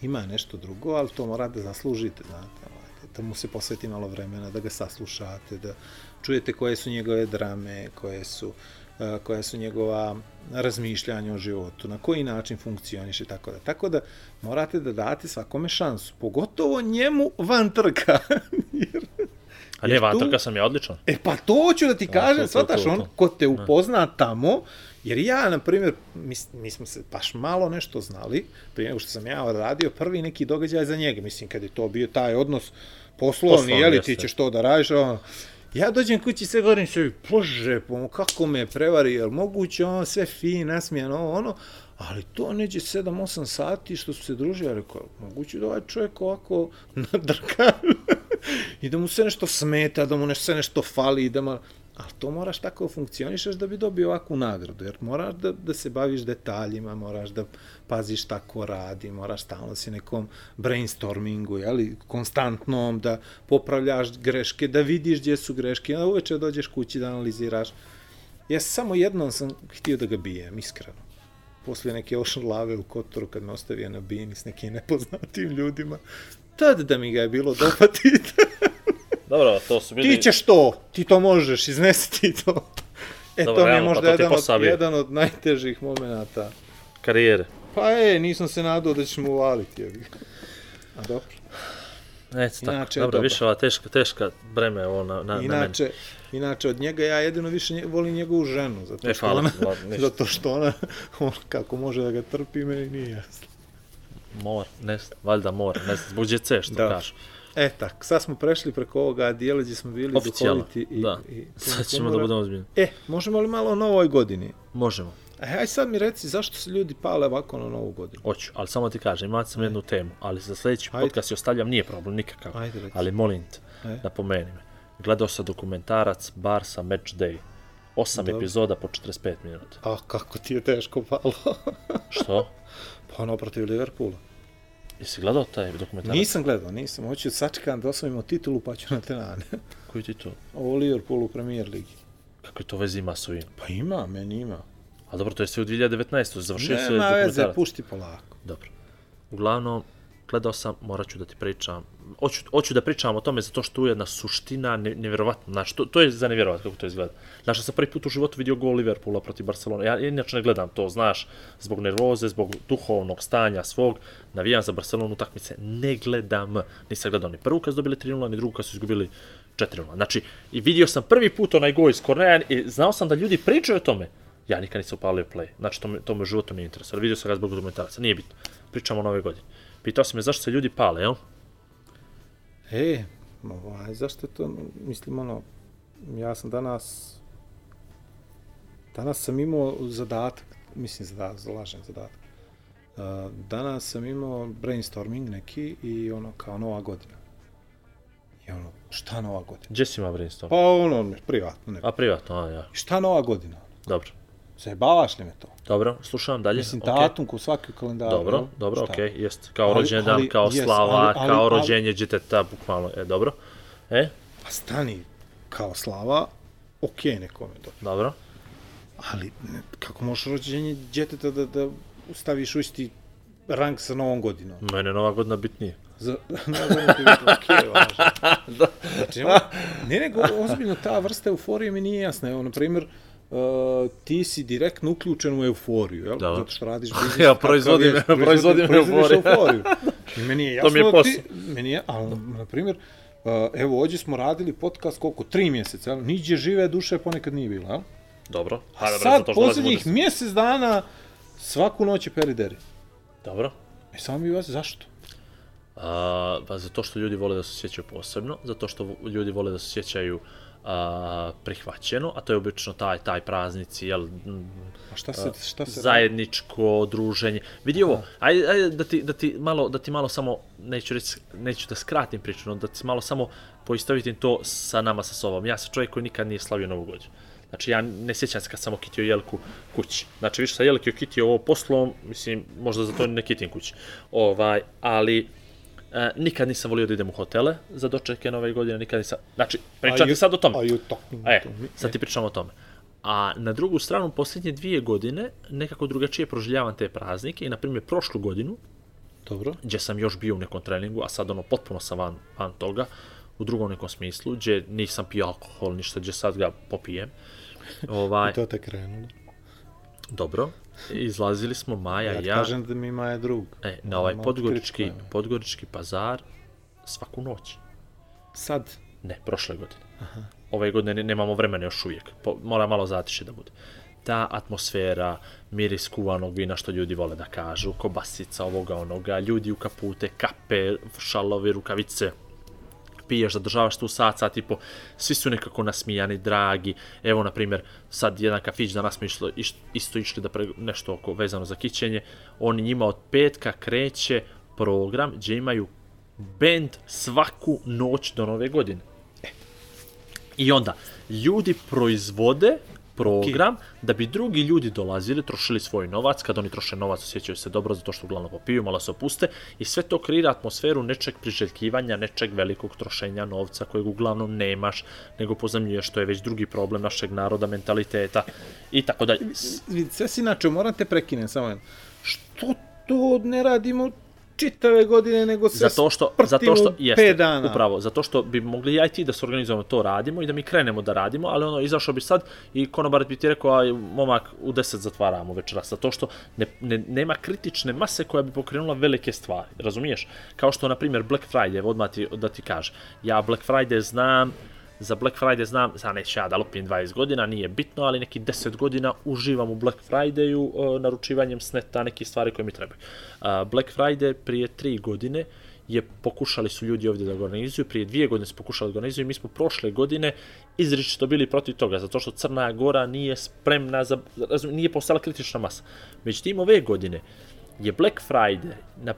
ima nešto drugo, ali to mora da zaslužite, znate. Ovaj, da mu se posveti malo vremena, da ga saslušate, da čujete koje su njegove drame, koje su uh, koja su njegova razmišljanja o životu, na koji način funkcioniše tako da. Tako da morate da date svakome šansu, pogotovo njemu van trka. Jer
A ne, van trka sam ja odličan.
E pa to hoću da ti
to,
kažem,
to,
on, ko te upozna tamo, jer ja, na primjer, mi, mi smo se baš malo nešto znali, prije nego što sam ja radio prvi neki događaj za njega, mislim, kad je to bio taj odnos poslovni,
Poslovni,
jeli, ti
jeste.
ćeš to da radiš, ono, Ja dođem kući sve govorim se, bože, pa kako me prevari, jel moguće, on sve fin, nasmijan, ovo, ono, ali to neđe 7-8 sati što su se družili, ja rekao, moguće da ovaj čovjek ovako nadrka i da mu se nešto smeta, da mu nešto, sve nešto fali, da mu... Ali to moraš tako funkcionišaš funkcionišeš da bi dobio ovakvu nagradu, jer moraš da, da se baviš detaljima, moraš da paziš šta ko radi, moraš stalno si nekom brainstormingu, jeli, konstantnom, da popravljaš greške, da vidiš gdje su greške, onda uveče dođeš kući da analiziraš. Ja samo jednom sam htio da ga bijem, iskreno. Poslije neke ošlave u Kotoru kad me ostavio na bini s nekim nepoznatim ljudima, tad da mi ga je bilo dopatiti.
Dobro, to su bili...
ti ćeš to, ti to možeš, iznesi ti to. E,
Dobro,
to mi je
pa
možda
je
jedan, od, jedan od najtežih momenata.
karijere.
Pa e, nisam se nadao da ćeš mu uvaliti. ga. A dobro.
Eto tako.
Inače
Dobro,
dobro.
više ova teška, teška breme ovo na, na, na meni.
Inače, inače, od njega ja jedino više nje, volim njegovu ženu, zato
E,
što
hvala
ona,
ništa.
zato što ona, on, kako može da ga trpi, meni nije jasno.
Mor, ne valjda mor, ne znam, zbog djece što
Da.
kažu.
E tak, sad smo prešli preko ovoga dijela gdje smo bili
Oficijalno,
duhoviti i,
da.
i
Sad ćemo
humora.
da budemo ozbiljni.
E, možemo li malo o novoj godini?
Možemo.
E, aj sad mi reci, zašto se ljudi pale ovako na novu godinu?
Hoću, ali samo ti kažem, imat sam jednu temu, ali za sljedeći
Ajde.
podcast je ostavljam, nije problem nikakav.
Ajde, reci.
ali molim te,
Ajde.
napomeni me. Gledao sam dokumentarac Barsa Match Day. Osam
Dobro.
epizoda po 45 minuta.
A kako ti je teško palo?
Što?
pa ono protiv Liverpoola.
Jesi gledao taj dokumentarac?
Nisam gledao, nisam. Hoću sačekam da osvojimo titulu pa ću na tenane.
Koji ti to?
Ovo Liverpool u premier ligi.
Kako je to vezi ima s ovim?
Pa ima, meni ima.
A dobro, to je sve u 2019. Završio se
Nema veze,
dokumentarac.
pušti polako.
Dobro. Uglavnom, gledao sam, morat ću da ti pričam. Hoću, hoću da pričam o tome zato što tu je jedna suština ne, nevjerovatna. Znači, to, to je za nevjerovat kako to izgleda. Znači, ja sam prvi put u životu vidio gol Liverpoola protiv Barcelona. Ja inače ne gledam to, znaš, zbog nervoze, zbog duhovnog stanja svog. Navijam za Barcelonu utakmice, ne gledam. Nisam gledao ni prvu kad su dobili 3-0, ni drugu kad su izgubili 4-0. Znači, i vidio sam prvi put onaj gol iz Korneja i znao sam da ljudi pričaju o tome. Ja nikad nisam upalio play. Znači, to me, to me u životu nije interesuje. Vidio sam ga zbog dokumentaraca, nije bitno. Pričamo o nove godine. Pitao si me zašto se ljudi pale, jel?
E, ovaj, zašto to, mislim, ono, ja sam danas, danas sam imao zadatak, mislim, zadatak, zalažem zadatak. Uh, danas sam imao brainstorming neki i ono, kao nova godina. I ono, šta nova godina?
Gdje si ima brainstorm?
Pa ono, privatno, ne.
A privatno, a ja.
Šta nova godina?
Dobro.
Zajebavaš li me to?
Dobro, slušam dalje.
Mislim, datum ko svaki u kalendaru.
Dobro, dobro, okej, jest. Kao
Ali-
rođendan,
ali-
kao
jest,
slava,
ali- ali-
kao
ali-
rođenje djeteta, bukvalno, e, dobro. E,
Pa stani, kao slava, okej okay, nekome to.
dobro.
Ali, ne, kako možeš rođenje djeteta da, da staviš u isti rang sa novom godinom?
Mene nova godina bitnije.
Za, ne znam ti biti okej, važno. Znači, ne, nego, ozbiljno, ta vrsta euforije mi nije jasna. Evo, na primjer, uh, ti si direktno uključen u euforiju, jel?
Da.
Zato što radiš biznis.
Ja proizvodim-
je,
proizvodim
proizvodiš
euforiju.
euforiju. I meni je jasno
To mi je posao.
ti, meni je, ali, na primjer, uh, evo, ovdje smo radili podcast koliko? Tri mjeseca, jel? Niđe žive duše ponekad nije bilo, jel?
Dobro.
A
dobro,
sad,
zato što dolazimo
posljednjih mjesec dana, svaku noć je perideri.
Dobro.
I samo mi vas, zašto?
A, pa zato što ljudi vole da se sjećaju posebno, zato što ljudi vole da se sjećaju a, prihvaćeno, a to je obično taj taj praznici, jel,
A šta se, šta se
zajedničko druženje. Vidi ovo, ajde, ajde da, ti, da, ti malo, da ti malo samo, neću, reći, neću da skratim priču, no da ti malo samo poistovitim to sa nama, sa sobom. Ja sam čovjek koji nikad nije slavio Novu godinu. Znači, ja ne sjećam se kad sam okitio jelku kući. Znači, više sam jelke okitio ovo poslom, mislim, možda za to ne kitim kući. Ovaj, ali, e, nikad nisam volio da idem u hotele za dočeke nove godine, nikad nisam... Znači, pričam ti sad o tome.
Are you talking
E, sad ti pričam o tome. A na drugu stranu, posljednje dvije godine, nekako drugačije proživljavam te praznike i, na primjer, prošlu godinu,
Dobro.
gdje sam još bio u nekom treningu, a sad ono potpuno sam van, van toga, u drugom nekom smislu, gdje nisam pio alkohol, ništa, gdje sad ga popijem. Ovaj,
I to te krenulo.
dobro, izlazili smo Maja
Ja
i
ti
ja,
kažem da mi ima je drug.
e, na ovaj podgorički, podgorički pazar svaku noć.
Sad,
Ne, prošle godine. Aha. Ove godine ne- nemamo vremena još uvijek. Po, mora malo zatiše da bude. Ta atmosfera, miris kuvanog vina što ljudi vole da kažu, kobasica ovoga onoga, ljudi u kapute, kape, šalovi, rukavice, piješ, zadržavaš tu sat, sat i po, svi su nekako nasmijani, dragi. Evo, na primjer, sad jedan kafić danas smo išlo, iš, isto išli da pre, nešto oko vezano za kićenje, oni njima od petka kreće program gdje imaju band svaku noć do nove godine. E. I onda, ljudi proizvode program da bi drugi ljudi dolazili, trošili svoj novac, kad oni troše novac osjećaju se dobro zato što uglavnom popiju, malo se opuste i sve to kreira atmosferu nečeg priželjkivanja, nečeg velikog trošenja novca kojeg uglavnom nemaš, nego pozamljuješ što je već drugi problem našeg naroda, mentaliteta i tako dalje.
sve si inače, moram te prekinem samo jedno. Što to ne radimo čitave godine, nego se
Zato što, zato što, jeste,
pet dana.
upravo, zato što bi mogli ja i ti da se organizujemo, to radimo i da mi krenemo da radimo, ali ono, izašao bi sad i konobar bi ti rekao, aj, momak, u 10 zatvaramo večeras, zato što ne, ne, nema kritične mase koja bi pokrenula velike stvari, razumiješ? Kao što, na primjer, Black Friday, odmah ti, da ti kaže, ja Black Friday znam, za Black Friday znam, sad neću ja da lupim 20 godina, nije bitno, ali neki 10 godina uživam u Black Fridayu, uh, naručivanjem sneta, neke stvari koje mi trebaju. Uh, Black Friday prije 3 godine je pokušali su ljudi ovdje da organizuju, prije dvije godine su pokušali da organizuju i mi smo prošle godine izričito bili protiv toga, zato što Crna Gora nije spremna, za, razum, nije postala kritična masa. Međutim, ove godine je Black Friday, na,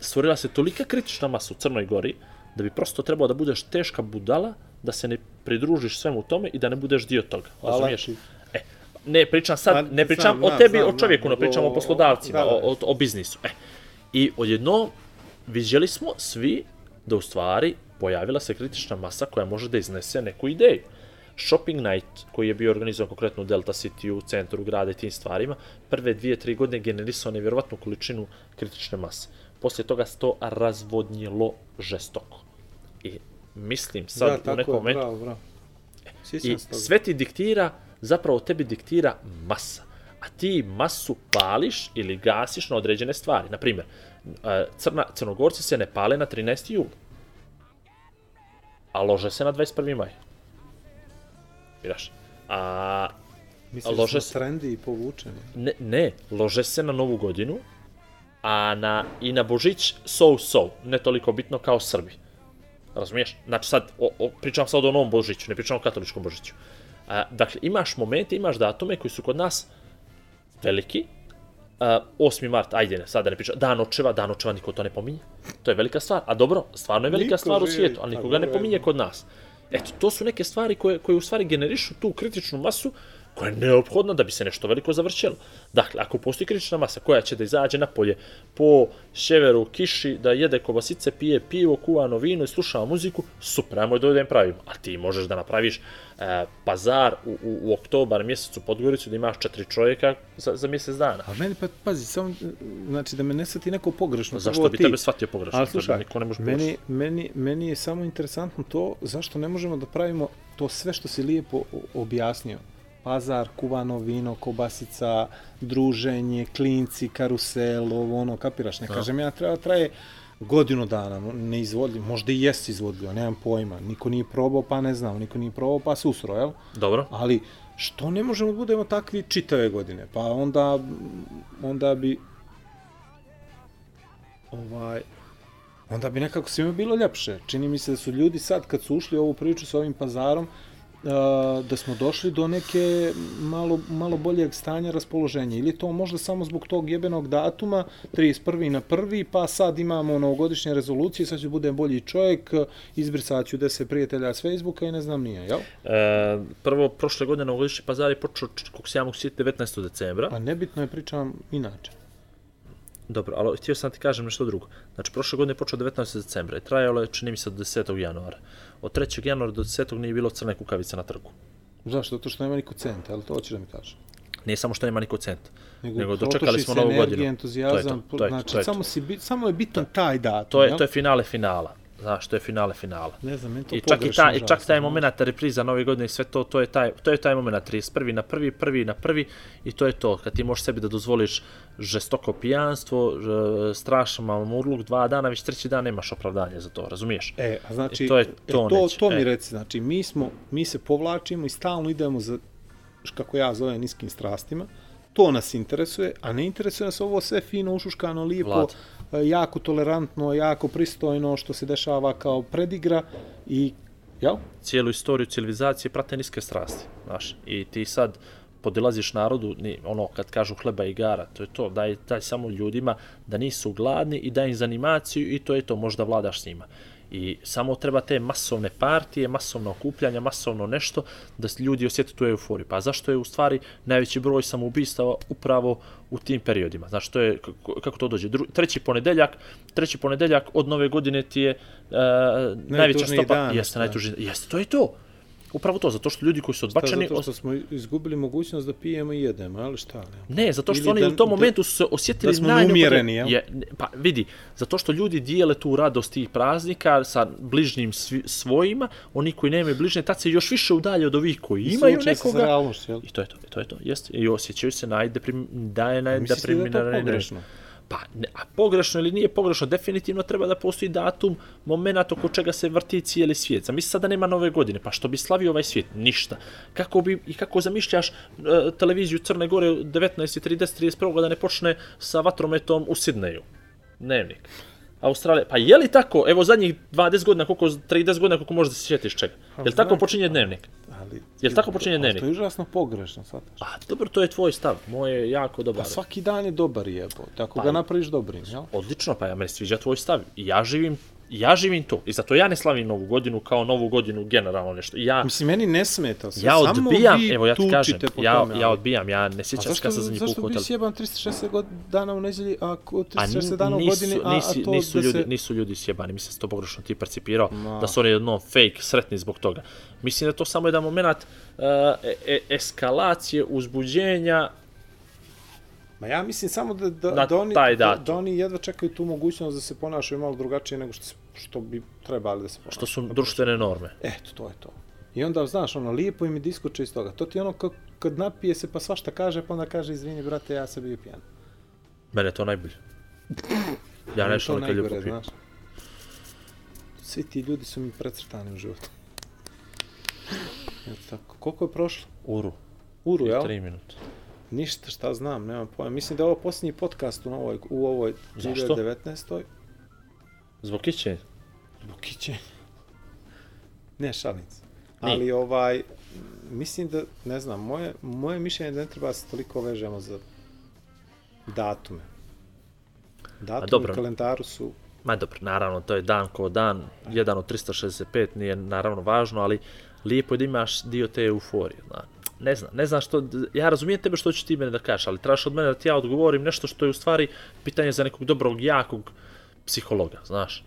stvorila se tolika kritična masa u Crnoj Gori, da bi prosto trebao da budeš teška budala, da se ne pridružiš svemu tome i da ne budeš dio toga. Razumiješ? E, ne pričam sad,
Pa,
ne pričam
znam,
o tebi,
znam,
o čovjeku,
znam,
ne pričam
o-
o poslodavcima,
da, da.
o, o, o biznisu. E. I odjedno vidjeli smo svi da u stvari pojavila se kritična masa koja može da iznese neku ideju. Shopping Night, koji je bio organizovan konkretno u Delta City, u centru grada i tim stvarima, prve dvije, tri godine generisao nevjerovatnu količinu kritične mase. Poslije toga se to razvodnjelo žestoko. I mislim sad
da,
u nekom
je,
momentu,
bravo, bravo.
I sve ti diktira, zapravo tebi diktira masa. A ti masu pališ ili gasiš na određene stvari. Naprimjer, e, crna, crnogorci se ne pale na 13. jul. A lože se na 21. maj. Viraš. A
Mislim
lože
da
se-
trendi i povučeni.
ne, ne, lože se na novu godinu, a na, i na Božić so-so, ne toliko bitno kao Srbi. Razumiješ? Znači sad, o, o, pričam sad o novom Božiću, ne pričam o katoličkom Božiću. A, dakle, imaš momente, imaš datume koji su kod nas veliki. A, 8. mart, ajde, ne, sad da ne pričam, dan očeva, dan očeva, niko to ne pominje. To je velika stvar. A dobro, stvarno je velika
Niko
stvar u svijetu, ali
tako
nikoga ne
je.
pominje kod nas. Eto, to su neke stvari koje, koje u stvari generišu tu kritičnu masu koja je neophodna da bi se nešto veliko završilo. Dakle, ako postoji kritična masa koja će da izađe napolje po ševeru, kiši, da jede kobasice, pije pivo, kuvano vino i sluša muziku, super, ajmo da ovdje pravimo. A ti možeš da napraviš e, pazar u, u, u oktobar mjesecu Podgoricu da imaš četiri čovjeka za, za mjesec dana.
A meni pa, pazi, samo, znači da me ne svati neko pogrešno.
Zašto bi
ti.
tebe shvatio pogrešno?
Ali slušaj,
niko ne može
meni, meni, meni je samo interesantno to zašto ne možemo da pravimo to sve što si lijepo objasnio. Pazar, kuvano vino, kobasica, druženje, klinci, karusel, ovo ono, kapiraš, ne kažem ja, treba traje godinu dana, ne izvodljivo, možda i jesi izvodljivo, nemam pojma, niko nije probao pa ne znam, niko nije probao pa susro, jel?
Dobro.
Ali što ne možemo da budemo takvi čitave godine? Pa onda, onda bi ovaj onda bi nekako svima bilo ljepše. Čini mi se da su ljudi sad kad su ušli u ovu priču sa ovim pazarom da smo došli do neke malo, malo boljeg stanja raspoloženja. Ili to možda samo zbog tog jebenog datuma, 31. na 1. pa sad imamo novogodišnje rezolucije, sad ću budem bolji čovjek, izbrisat ću 10 prijatelja s Facebooka i ne znam nije, jel?
E, prvo, prošle godine novogodišnji pazar je počeo, kako se ja mogu sjetiti, 19. decembra.
Pa nebitno je pričam inače.
Dobro, ali htio sam ti kažem nešto drugo. Znači, prošle godine je počeo 19. decembra i trajalo je, čini mi se, do 10. januara. Od 3. januara do 10. nije bilo crne kukavice na trgu.
Zašto? Zato što nema niko centa, ali to hoćeš da mi kažeš.
Nije samo što nema niko centa.
Nego,
Nego dočekali smo novu
energija,
godinu.
entuzijazam,
to je to, to je,
znači
to je
samo, si, samo je bitan taj datum.
To je,
jel?
to je finale finala. Znaš, to je finale finala.
Ne znam, meni to
I čak i, ta, i čak taj moment repriza nove godine i sve to, to je taj, to je taj moment 31. na prvi, prvi na prvi i to je to. Kad ti možeš sebi da dozvoliš žestoko pijanstvo, strašan mamurluk, dva dana, već treći dan nemaš opravdanje za to, razumiješ?
E, a znači,
I to je
e,
to
to,
neće,
to mi
e.
reci, znači, mi, smo, mi se povlačimo i stalno idemo za, kako ja zovem, niskim strastima, to nas interesuje, a ne interesuje nas ovo sve fino, ušuškano, lijepo,
Vlad.
e, jako tolerantno, jako pristojno, što se dešava kao predigra i, jel?
cijelu istoriju civilizacije prate niske strasti, znaš. I ti sad podilaziš narodu, ni, ono kad kažu hleba i igara, to je to, daj, daj samo ljudima da nisu gladni i daj im za animaciju i to je to, možda vladaš s njima. I samo treba te masovne partije, masovno okupljanja, masovno nešto, da ljudi osjete tu euforiju. Pa zašto je u stvari najveći broj samoubistava upravo u tim periodima? Znači, to je, kako, kako to dođe? Dru, treći ponedeljak, treći ponedeljak od nove godine ti je uh, najveća stopa.
dan,
jeste, najtužniji. Jeste, to je to. Upravo to, zato što ljudi koji su
Pa
odbačeni...
zato što smo izgubili mogućnost da pijemo i jedemo, ali šta ne?
Ne, zato što
Ili
oni
da-
u tom momentu su se osjetili
da smo neumjereni, jel?
Je, pa vidi, zato što ljudi dijele tu radost tih praznika sa bližnjim svi, svojima, oni koji nemaju bližnje, tad se još više udalje od ovih koji
I
imaju
se
nekoga.
jel?
I to je to, to je to, jeste. I osjećaju se najdeprim, da je
Misliš li da je to pogrešno?
Pa, ne, a pogrešno ili nije pogrešno, definitivno treba da postoji datum, moment oko čega se vrti cijeli svijet. Zamisli sada nema nove godine, pa što bi slavio ovaj svijet? Ništa. Kako bi i kako zamišljaš e, televiziju Crne Gore u 19.30, 31. da ne počne sa vatrometom u Sidneju? Dnevnik. Australija, pa je li tako, evo zadnjih 20 godina, koliko, 30 godina, koliko možeš da se sjetiš čega? Je li tako počinje dnevnik?
Ali,
Jel tako počinje dnevnik?
To je užasno pogrešno, shvataš?
A, dobro, to je tvoj stav, moj je jako dobar.
Pa svaki dan je dobar jebo, tako
Pa-
ga napraviš dobrim, jel?
Odlično, pa ja meni sviđa tvoj stav. Ja živim, ja živim to. I zato ja ne slavim novu godinu kao novu godinu generalno nešto. Ja,
Mislim, meni ne smeta sve,
ja odbijam, evo ja ti kažem, ja,
tome,
ja odbijam, ja ne
A
sjećam se
zašto,
kad sam za njih
zašto
pukao
bi
hotel.
sjeban 360 god- dana u nedjelji, a ko
A
360 dana u godini, a,
nisu,
a to
nisu,
da
ljudi,
se...
nisu ljudi sjebani, mislim da se to pogrešno ti percipirao,
Ma.
da su oni jednom fake, sretni zbog toga. Mislim da to samo jedan moment uh, e, e, eskalacije, uzbuđenja,
Ma ja mislim samo da, da,
Na
da, oni, da, da oni jedva čekaju tu mogućnost da se ponašaju malo drugačije nego što, što bi trebali da se ponašaju.
što su društvene norme.
Eto, to je to. I onda, znaš, ono, lijepo im je diskoče iz toga. To ti ono, ka- kad napije se pa svašta kaže, pa onda kaže, izvini, brate, ja sam bio pijan.
Mene je to najbolje. Ja
Meni je
nešto
to
nekad ljubav
najgore,
pijem.
Svi ti ljudi su mi precrtani u životu. Eto tako. Koliko je prošlo?
Uru,
Uru, jel?
tri minuta.
Ništa, šta znam, nemam pojma. Mislim da je ovo posljednji podcast u ovoj, u ovoj
Zašto?
2019.
Zbog kiće?
Bukiće. Ne, šalim se.
Nije.
Ali ovaj, mislim da, ne znam, moje, moje mišljenje je da ne treba se toliko vežemo za datume. Datumi
dobro.
u kalendaru su
Ma dobro, naravno, to je dan ko dan, jedan od 365, nije naravno važno, ali lijepo je da imaš dio te euforije, zna. Ne znam, ne znam što, ja razumijem tebe što će ti mene da kažeš, ali trebaš od mene da ti ja odgovorim nešto što je u stvari pitanje za nekog dobrog, jakog psihologa, znaš.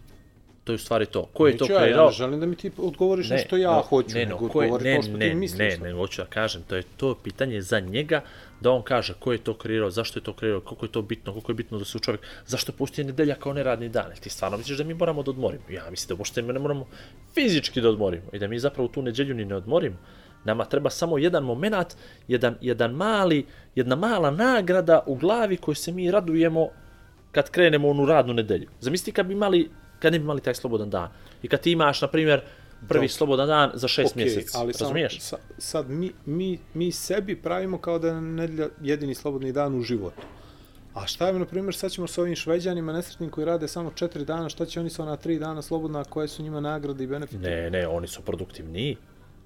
To je u stvari to. Ko je to
Neću ja, ja
kreirao?
ne želim da mi ti odgovoriš ne, što ja
no,
hoću,
ne,
nego
no, ko je,
odgovori
ne,
to što
ne,
ti misliš.
ne, nego hoću da kažem, to je to pitanje za njega, da on kaže ko je to kreirao, zašto je to kreirao, koliko je to bitno, koliko je bitno da se u čovjek, zašto postoji nedelja kao neradni dan, Jel ti stvarno misliš da mi moramo da odmorimo? Ja mislim da možete ne moramo fizički da odmorimo i da mi zapravo tu nedjelju ni ne odmorimo. Nama treba samo jedan moment, jedan, jedan mali, jedna mala nagrada u glavi koju se mi radujemo kad krenemo u onu radnu nedelju. Zamisli kad bi imali, kad ne bi imali taj slobodan dan. I kad ti imaš, na primjer, prvi
Dok-
slobodan dan za šest
Okej,
mjeseci.
ali
Razumiješ?
sa, sad mi, mi, mi sebi pravimo kao da je nedjelja jedini slobodni dan u životu. A šta je, na primjer, sad ćemo s ovim šveđanima nesretnim koji rade samo četiri dana, šta će oni sa ona tri dana slobodna, koje su njima nagrade i benefite?
Ne, ne, oni su produktivniji.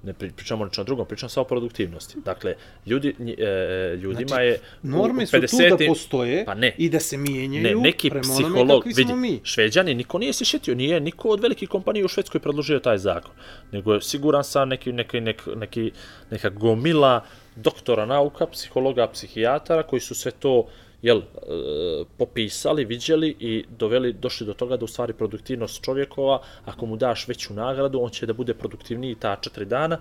Ne pri- pričamo ničem drugom, pričam samo o produktivnosti. Dakle, ljudi, e, ljudima
Znači,
je...
Norme su tu
50-im
da postoje
Pa ne.
i da se
Ne,
mijenjaju
neki
prema onome
psiholog,
kakvi
vidi,
mi.
šveđani, niko nije se šetio, nije niko od velikih kompanija u Švedskoj predložio taj zakon, nego je siguran sam neki, neki, neki, neki, neka gomila doktora nauka, psihologa, psihijatara, koji su sve to jel, e, popisali, viđeli i doveli, došli do toga da u stvari produktivnost čovjekova, ako mu daš veću nagradu, on će da bude produktivniji ta četiri dana,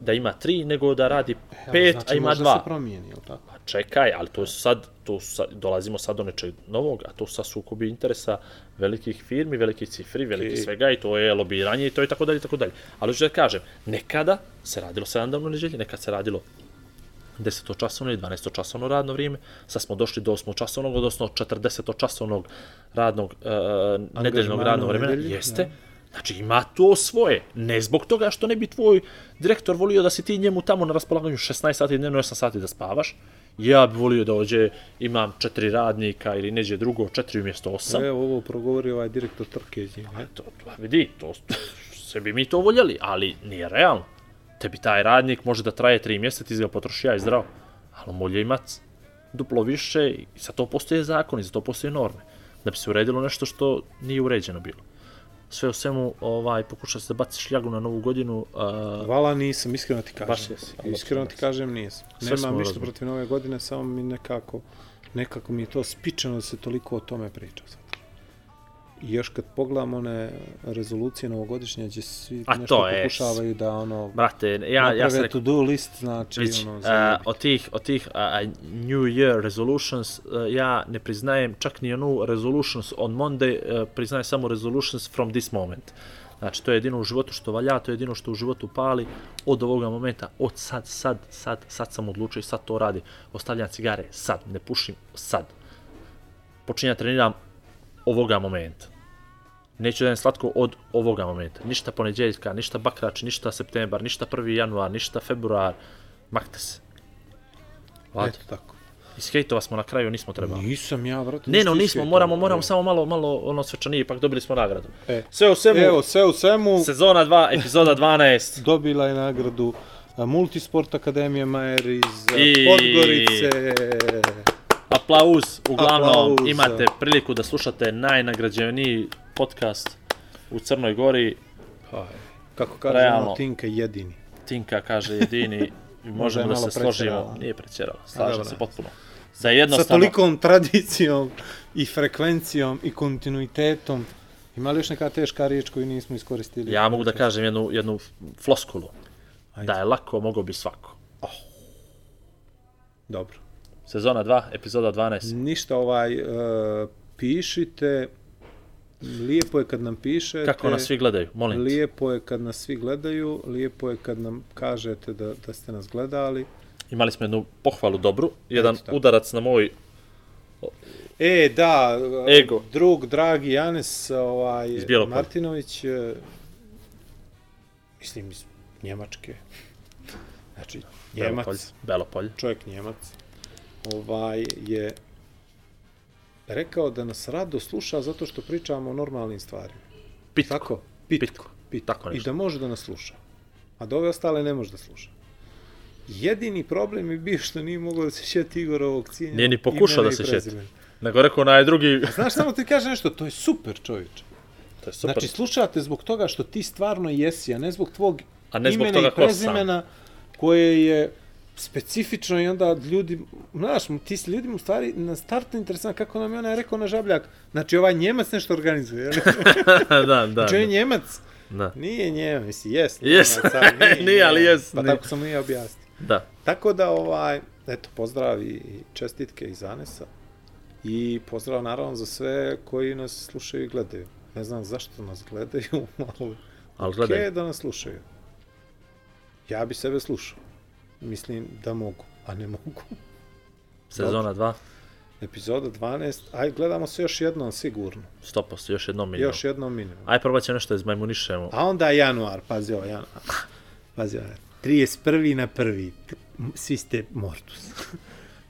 da ima tri, nego da radi pet, a
znači,
ima
možda
dva.
se promijeni, jel tako?
Pa čekaj, ali to su sad, to su sad, dolazimo sad do nečeg novog, a to su sad sukobi interesa velikih firmi, velikih cifri, velikih
I-
svega i to je lobiranje i to je tako dalje i tako dalje. Ali hoću da kažem, nekada se radilo 7 dana u neđelji, nekad se radilo 10 časovno i 12 časovno radno vrijeme, sad smo došli do 8 časovnog, odnosno 40 časovnog radnog, uh, nedeljnog radnog vremena,
nedelji,
jeste, Znači ima to svoje, ne zbog toga što ne bi tvoj direktor volio da si ti njemu tamo na raspolaganju 16 sati dnevno, 8 sati da spavaš. Ja bi volio da ođe, imam četiri radnika ili neđe drugo, četiri umjesto osam.
Evo ovo progovori ovaj direktor Trkeđi. ne?
To, to, vidi, to, sve bi mi to voljeli, ali nije realno. Tebi taj radnik može da traje tri mjeseca, ti ga potroši ja i zdravo. Ali molje imat duplo više i za to postoje zakoni, za to postoje norme. Da bi se uredilo nešto što nije uređeno bilo. Sve u svemu, ovaj, pokušao se da baci šljagu na novu godinu. Uh,
Vala nisam, iskreno ti kažem.
Baš jesi,
Iskreno ti kažem nisam.
Sve
Nemam ništa protiv nove godine, samo mi nekako, nekako mi je to spičano da se toliko o tome priča. I još kad pogledam one rezolucije novogodišnje, gdje svi
A
nešto
to je-
pokušavaju da ono,
brate, ja, ja sam rekao,
to-do list, znači
Vić,
ono,
uh, od tih, od tih uh, New Year resolutions, uh, ja ne priznajem čak ni onu resolutions on Monday, uh, priznajem samo resolutions from this moment. Znači, to je jedino u životu što valja, to je jedino što u životu pali od ovoga momenta, od sad, sad, sad, sad sam odlučio i sad to radi. Ostavljam cigare, sad, ne pušim, sad. Počinjam treniram ovoga momenta. Neću da jem slatko od ovoga momenta. Ništa poneđeljka, ništa bakrač, ništa septembar, ništa 1. januar, ništa februar. Makte se. Vlad,
eto tako.
iz hejtova smo na kraju, nismo trebali.
Nisam ja, vrati.
Ne, no, nismo, moramo, moramo samo malo, malo ono svečanije, ipak dobili smo nagradu.
E.
Sve u svemu,
Evo, sve u svemu,
sezona 2, epizoda 12.
dobila je nagradu Multisport Akademija Majer iz
I-
Podgorice.
Aplauz, uglavnom
Aplauz.
imate priliku da slušate najnagrađeniji podcast u Crnoj Gori.
Pa, kako kaže
Realno.
ono, Tinka jedini.
Tinka kaže jedini i možemo da se složimo. Nije pretjerala, slažem se potpuno.
Sa
jednostavno,
tolikom tradicijom i frekvencijom i kontinuitetom. Ima li još neka teška riječ koju nismo iskoristili?
ja mogu da kažem jednu, jednu floskulu.
Ajde.
Da je lako, mogo bi svako.
Dobro.
Sezona 2, epizoda 12.
Ništa ovaj, uh, pišite, lijepo je kad nam pišete.
Kako nas svi gledaju, molim te.
Lijepo je kad nas svi gledaju, lijepo je kad nam kažete da, da ste nas gledali.
Imali smo jednu pohvalu dobru, jedan
tako.
udarac na moj
E, da,
Ego.
drug, dragi Janes ovaj. Martinović, e, mislim iz Njemačke, znači
Belopolj.
Njemac,
Belopolj.
čovjek Njemac, ovaj, je rekao da nas rado sluša zato što pričamo o normalnim stvarima.
Pitko.
Tako? Pitko.
Pitko.
Pitko.
Tako
I
nešto.
da može da nas sluša. A da ove ostale ne može da sluša. Jedini problem je bio što nije mogao da se sjeti Igorovog cijenja.
Nije ni pokušao da
i
se sjeti.
prezimena.
Nego rekao onaj drugi...
Znaš, samo ti kaže nešto, to je super čovječe.
to je super.
Znači, slušate zbog toga što ti stvarno jesi, a ne zbog tvog
A ne zbog
imena
toga
i prezimena koje je specifično i onda ljudi, znaš, ti si ljudima u stvari na startu interesantno kako nam je onaj rekao na žabljak. Znači, ovaj Njemac nešto organizuje, jel?
da, da.
Čuje
da.
Njemac?
da.
Nije Njemac, misli, jes.
Jes.
Njemac, ali
Nije, ali jes,
Pa
nije.
tako sam i objasnio.
Da.
Tako da, ovaj, eto, pozdrav i čestitke iz Anesa. I pozdrav naravno za sve koji nas slušaju i gledaju. Ne znam zašto nas gledaju, ali
Ali
okej
gledaj,
da nas slušaju. Ja bi sebe slušao. Mislim da mogu, a ne mogu.
sezona 2,
Epizoda 12, aj gledamo se još jednom sigurno.
100%, još jednom minimum.
Još jednom minimum.
Aj probat ćemo nešto iz Majmunišemo.
A onda januar, pazi ovo, januar. Pazi ovo, 31. na prvi, svi ste mortus.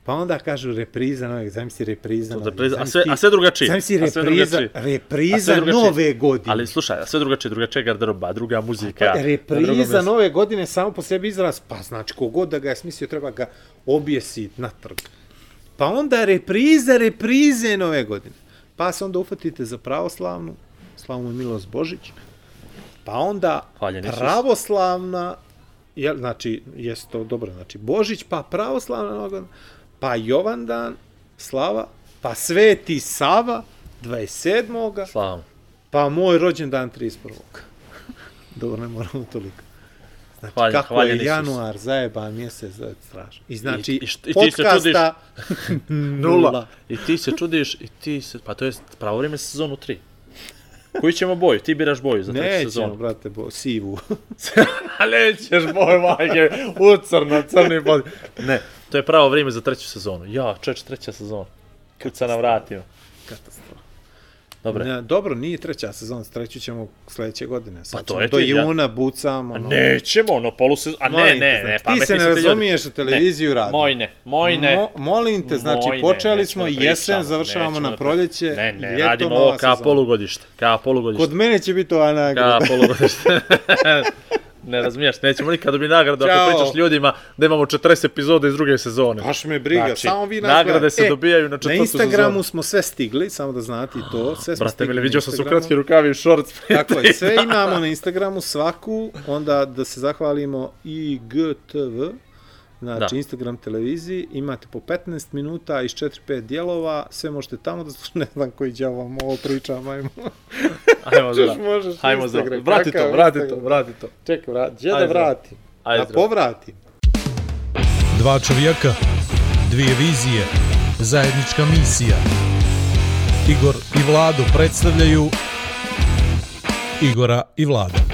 Pa onda kažu repriza nove, zamisli repriza nove.
repriza, a sve- a sve drugačije,
Zamisli
a sve
repriza,
drugačije.
Repriza nove godine.
Ali slušaj, a sve drugačije, drugačije garderoba, druga muzika.
Pa, repriza nove godine samo po sebi izraz, pa znači kogod da ga je smislio treba ga objesiti na trg. Pa onda repriza, reprize nove godine. Pa se onda ufatite za pravoslavnu, slavu i milost Božić, pa onda
Hvaljen Isus.
pravoslavna, je, znači, jeste to dobro, znači Božić, pa pravoslavna nova godina, pa Jovandan, slava, pa Sveti Sava, 27.
Slavam.
Pa moj rođendan 31. Dobro, ne moramo toliko. Znači,
Hvaljen-
kako
hvaljen
je
Isus.
januar zajeban mjesec, da je strašno. I znači,
I- i i ti se
podcasta nula.
I ti se čudiš, i ti se, pa to je pravo vrijeme sezonu 3. Koju ćemo boju? Ti biraš boju za treću
Nećemo,
sezonu.
brate, bo, sivu.
Nećeš boju, majke, u crno, crni bod. Ne, to je pravo vrijeme za treću sezonu. Ja, čeč, treća sezona. Kuca na vratima.
Katastrofa.
Dobre.
Ne, dobro, nije treća sezona, treću ćemo sljedeće godine. Sad
Pa to je
do
ti, ja.
juna bucamo.
A
no.
nećemo, ono, polusezon... A ne,
Molim te,
ne,
znači,
ne,
ti se ne razumiješ u televiziju radi.
Moj ne, moj ne.
Mo, molim te, znači
Moj ne,
počeli smo jesen, završavamo na proljeće,
Ne, ne,
ljeto,
radimo ovo ka polugodište. Ka polugodište.
Kod mene će biti ova nagrada.
Ka polugodište. ne razumiješ, nećemo nikad dobiti nagradu ako pričaš ljudima da imamo 40 epizoda iz druge sezone.
Baš me briga,
Znači,
samo vi nas
nagrade
gledajte.
se dobijaju na četvrtu
Na Instagramu
sezonu.
smo sve stigli, samo da znate i to. Sve smo
Brate, mili,
na
vidio sam su kratki rukavi i šorc.
Tako je, sve imamo na Instagramu, svaku, onda da se zahvalimo i GTV, znači
Da.
Instagram televiziji, imate po 15 minuta iz 4-5 dijelova, sve možete tamo da slušate, ne znam koji će vam ovo pričam, ajmo.
Ajmo za.
možeš
Ajmo za.
Instagram,
Vrati to, vrati to, vrati to.
Čekaj, vrati, gdje da vratim?
Ajde,
Da
zdravo.
povratim.
Dva čovjeka, dvije vizije, zajednička misija. Igor i Vlado predstavljaju Igora i Vlada.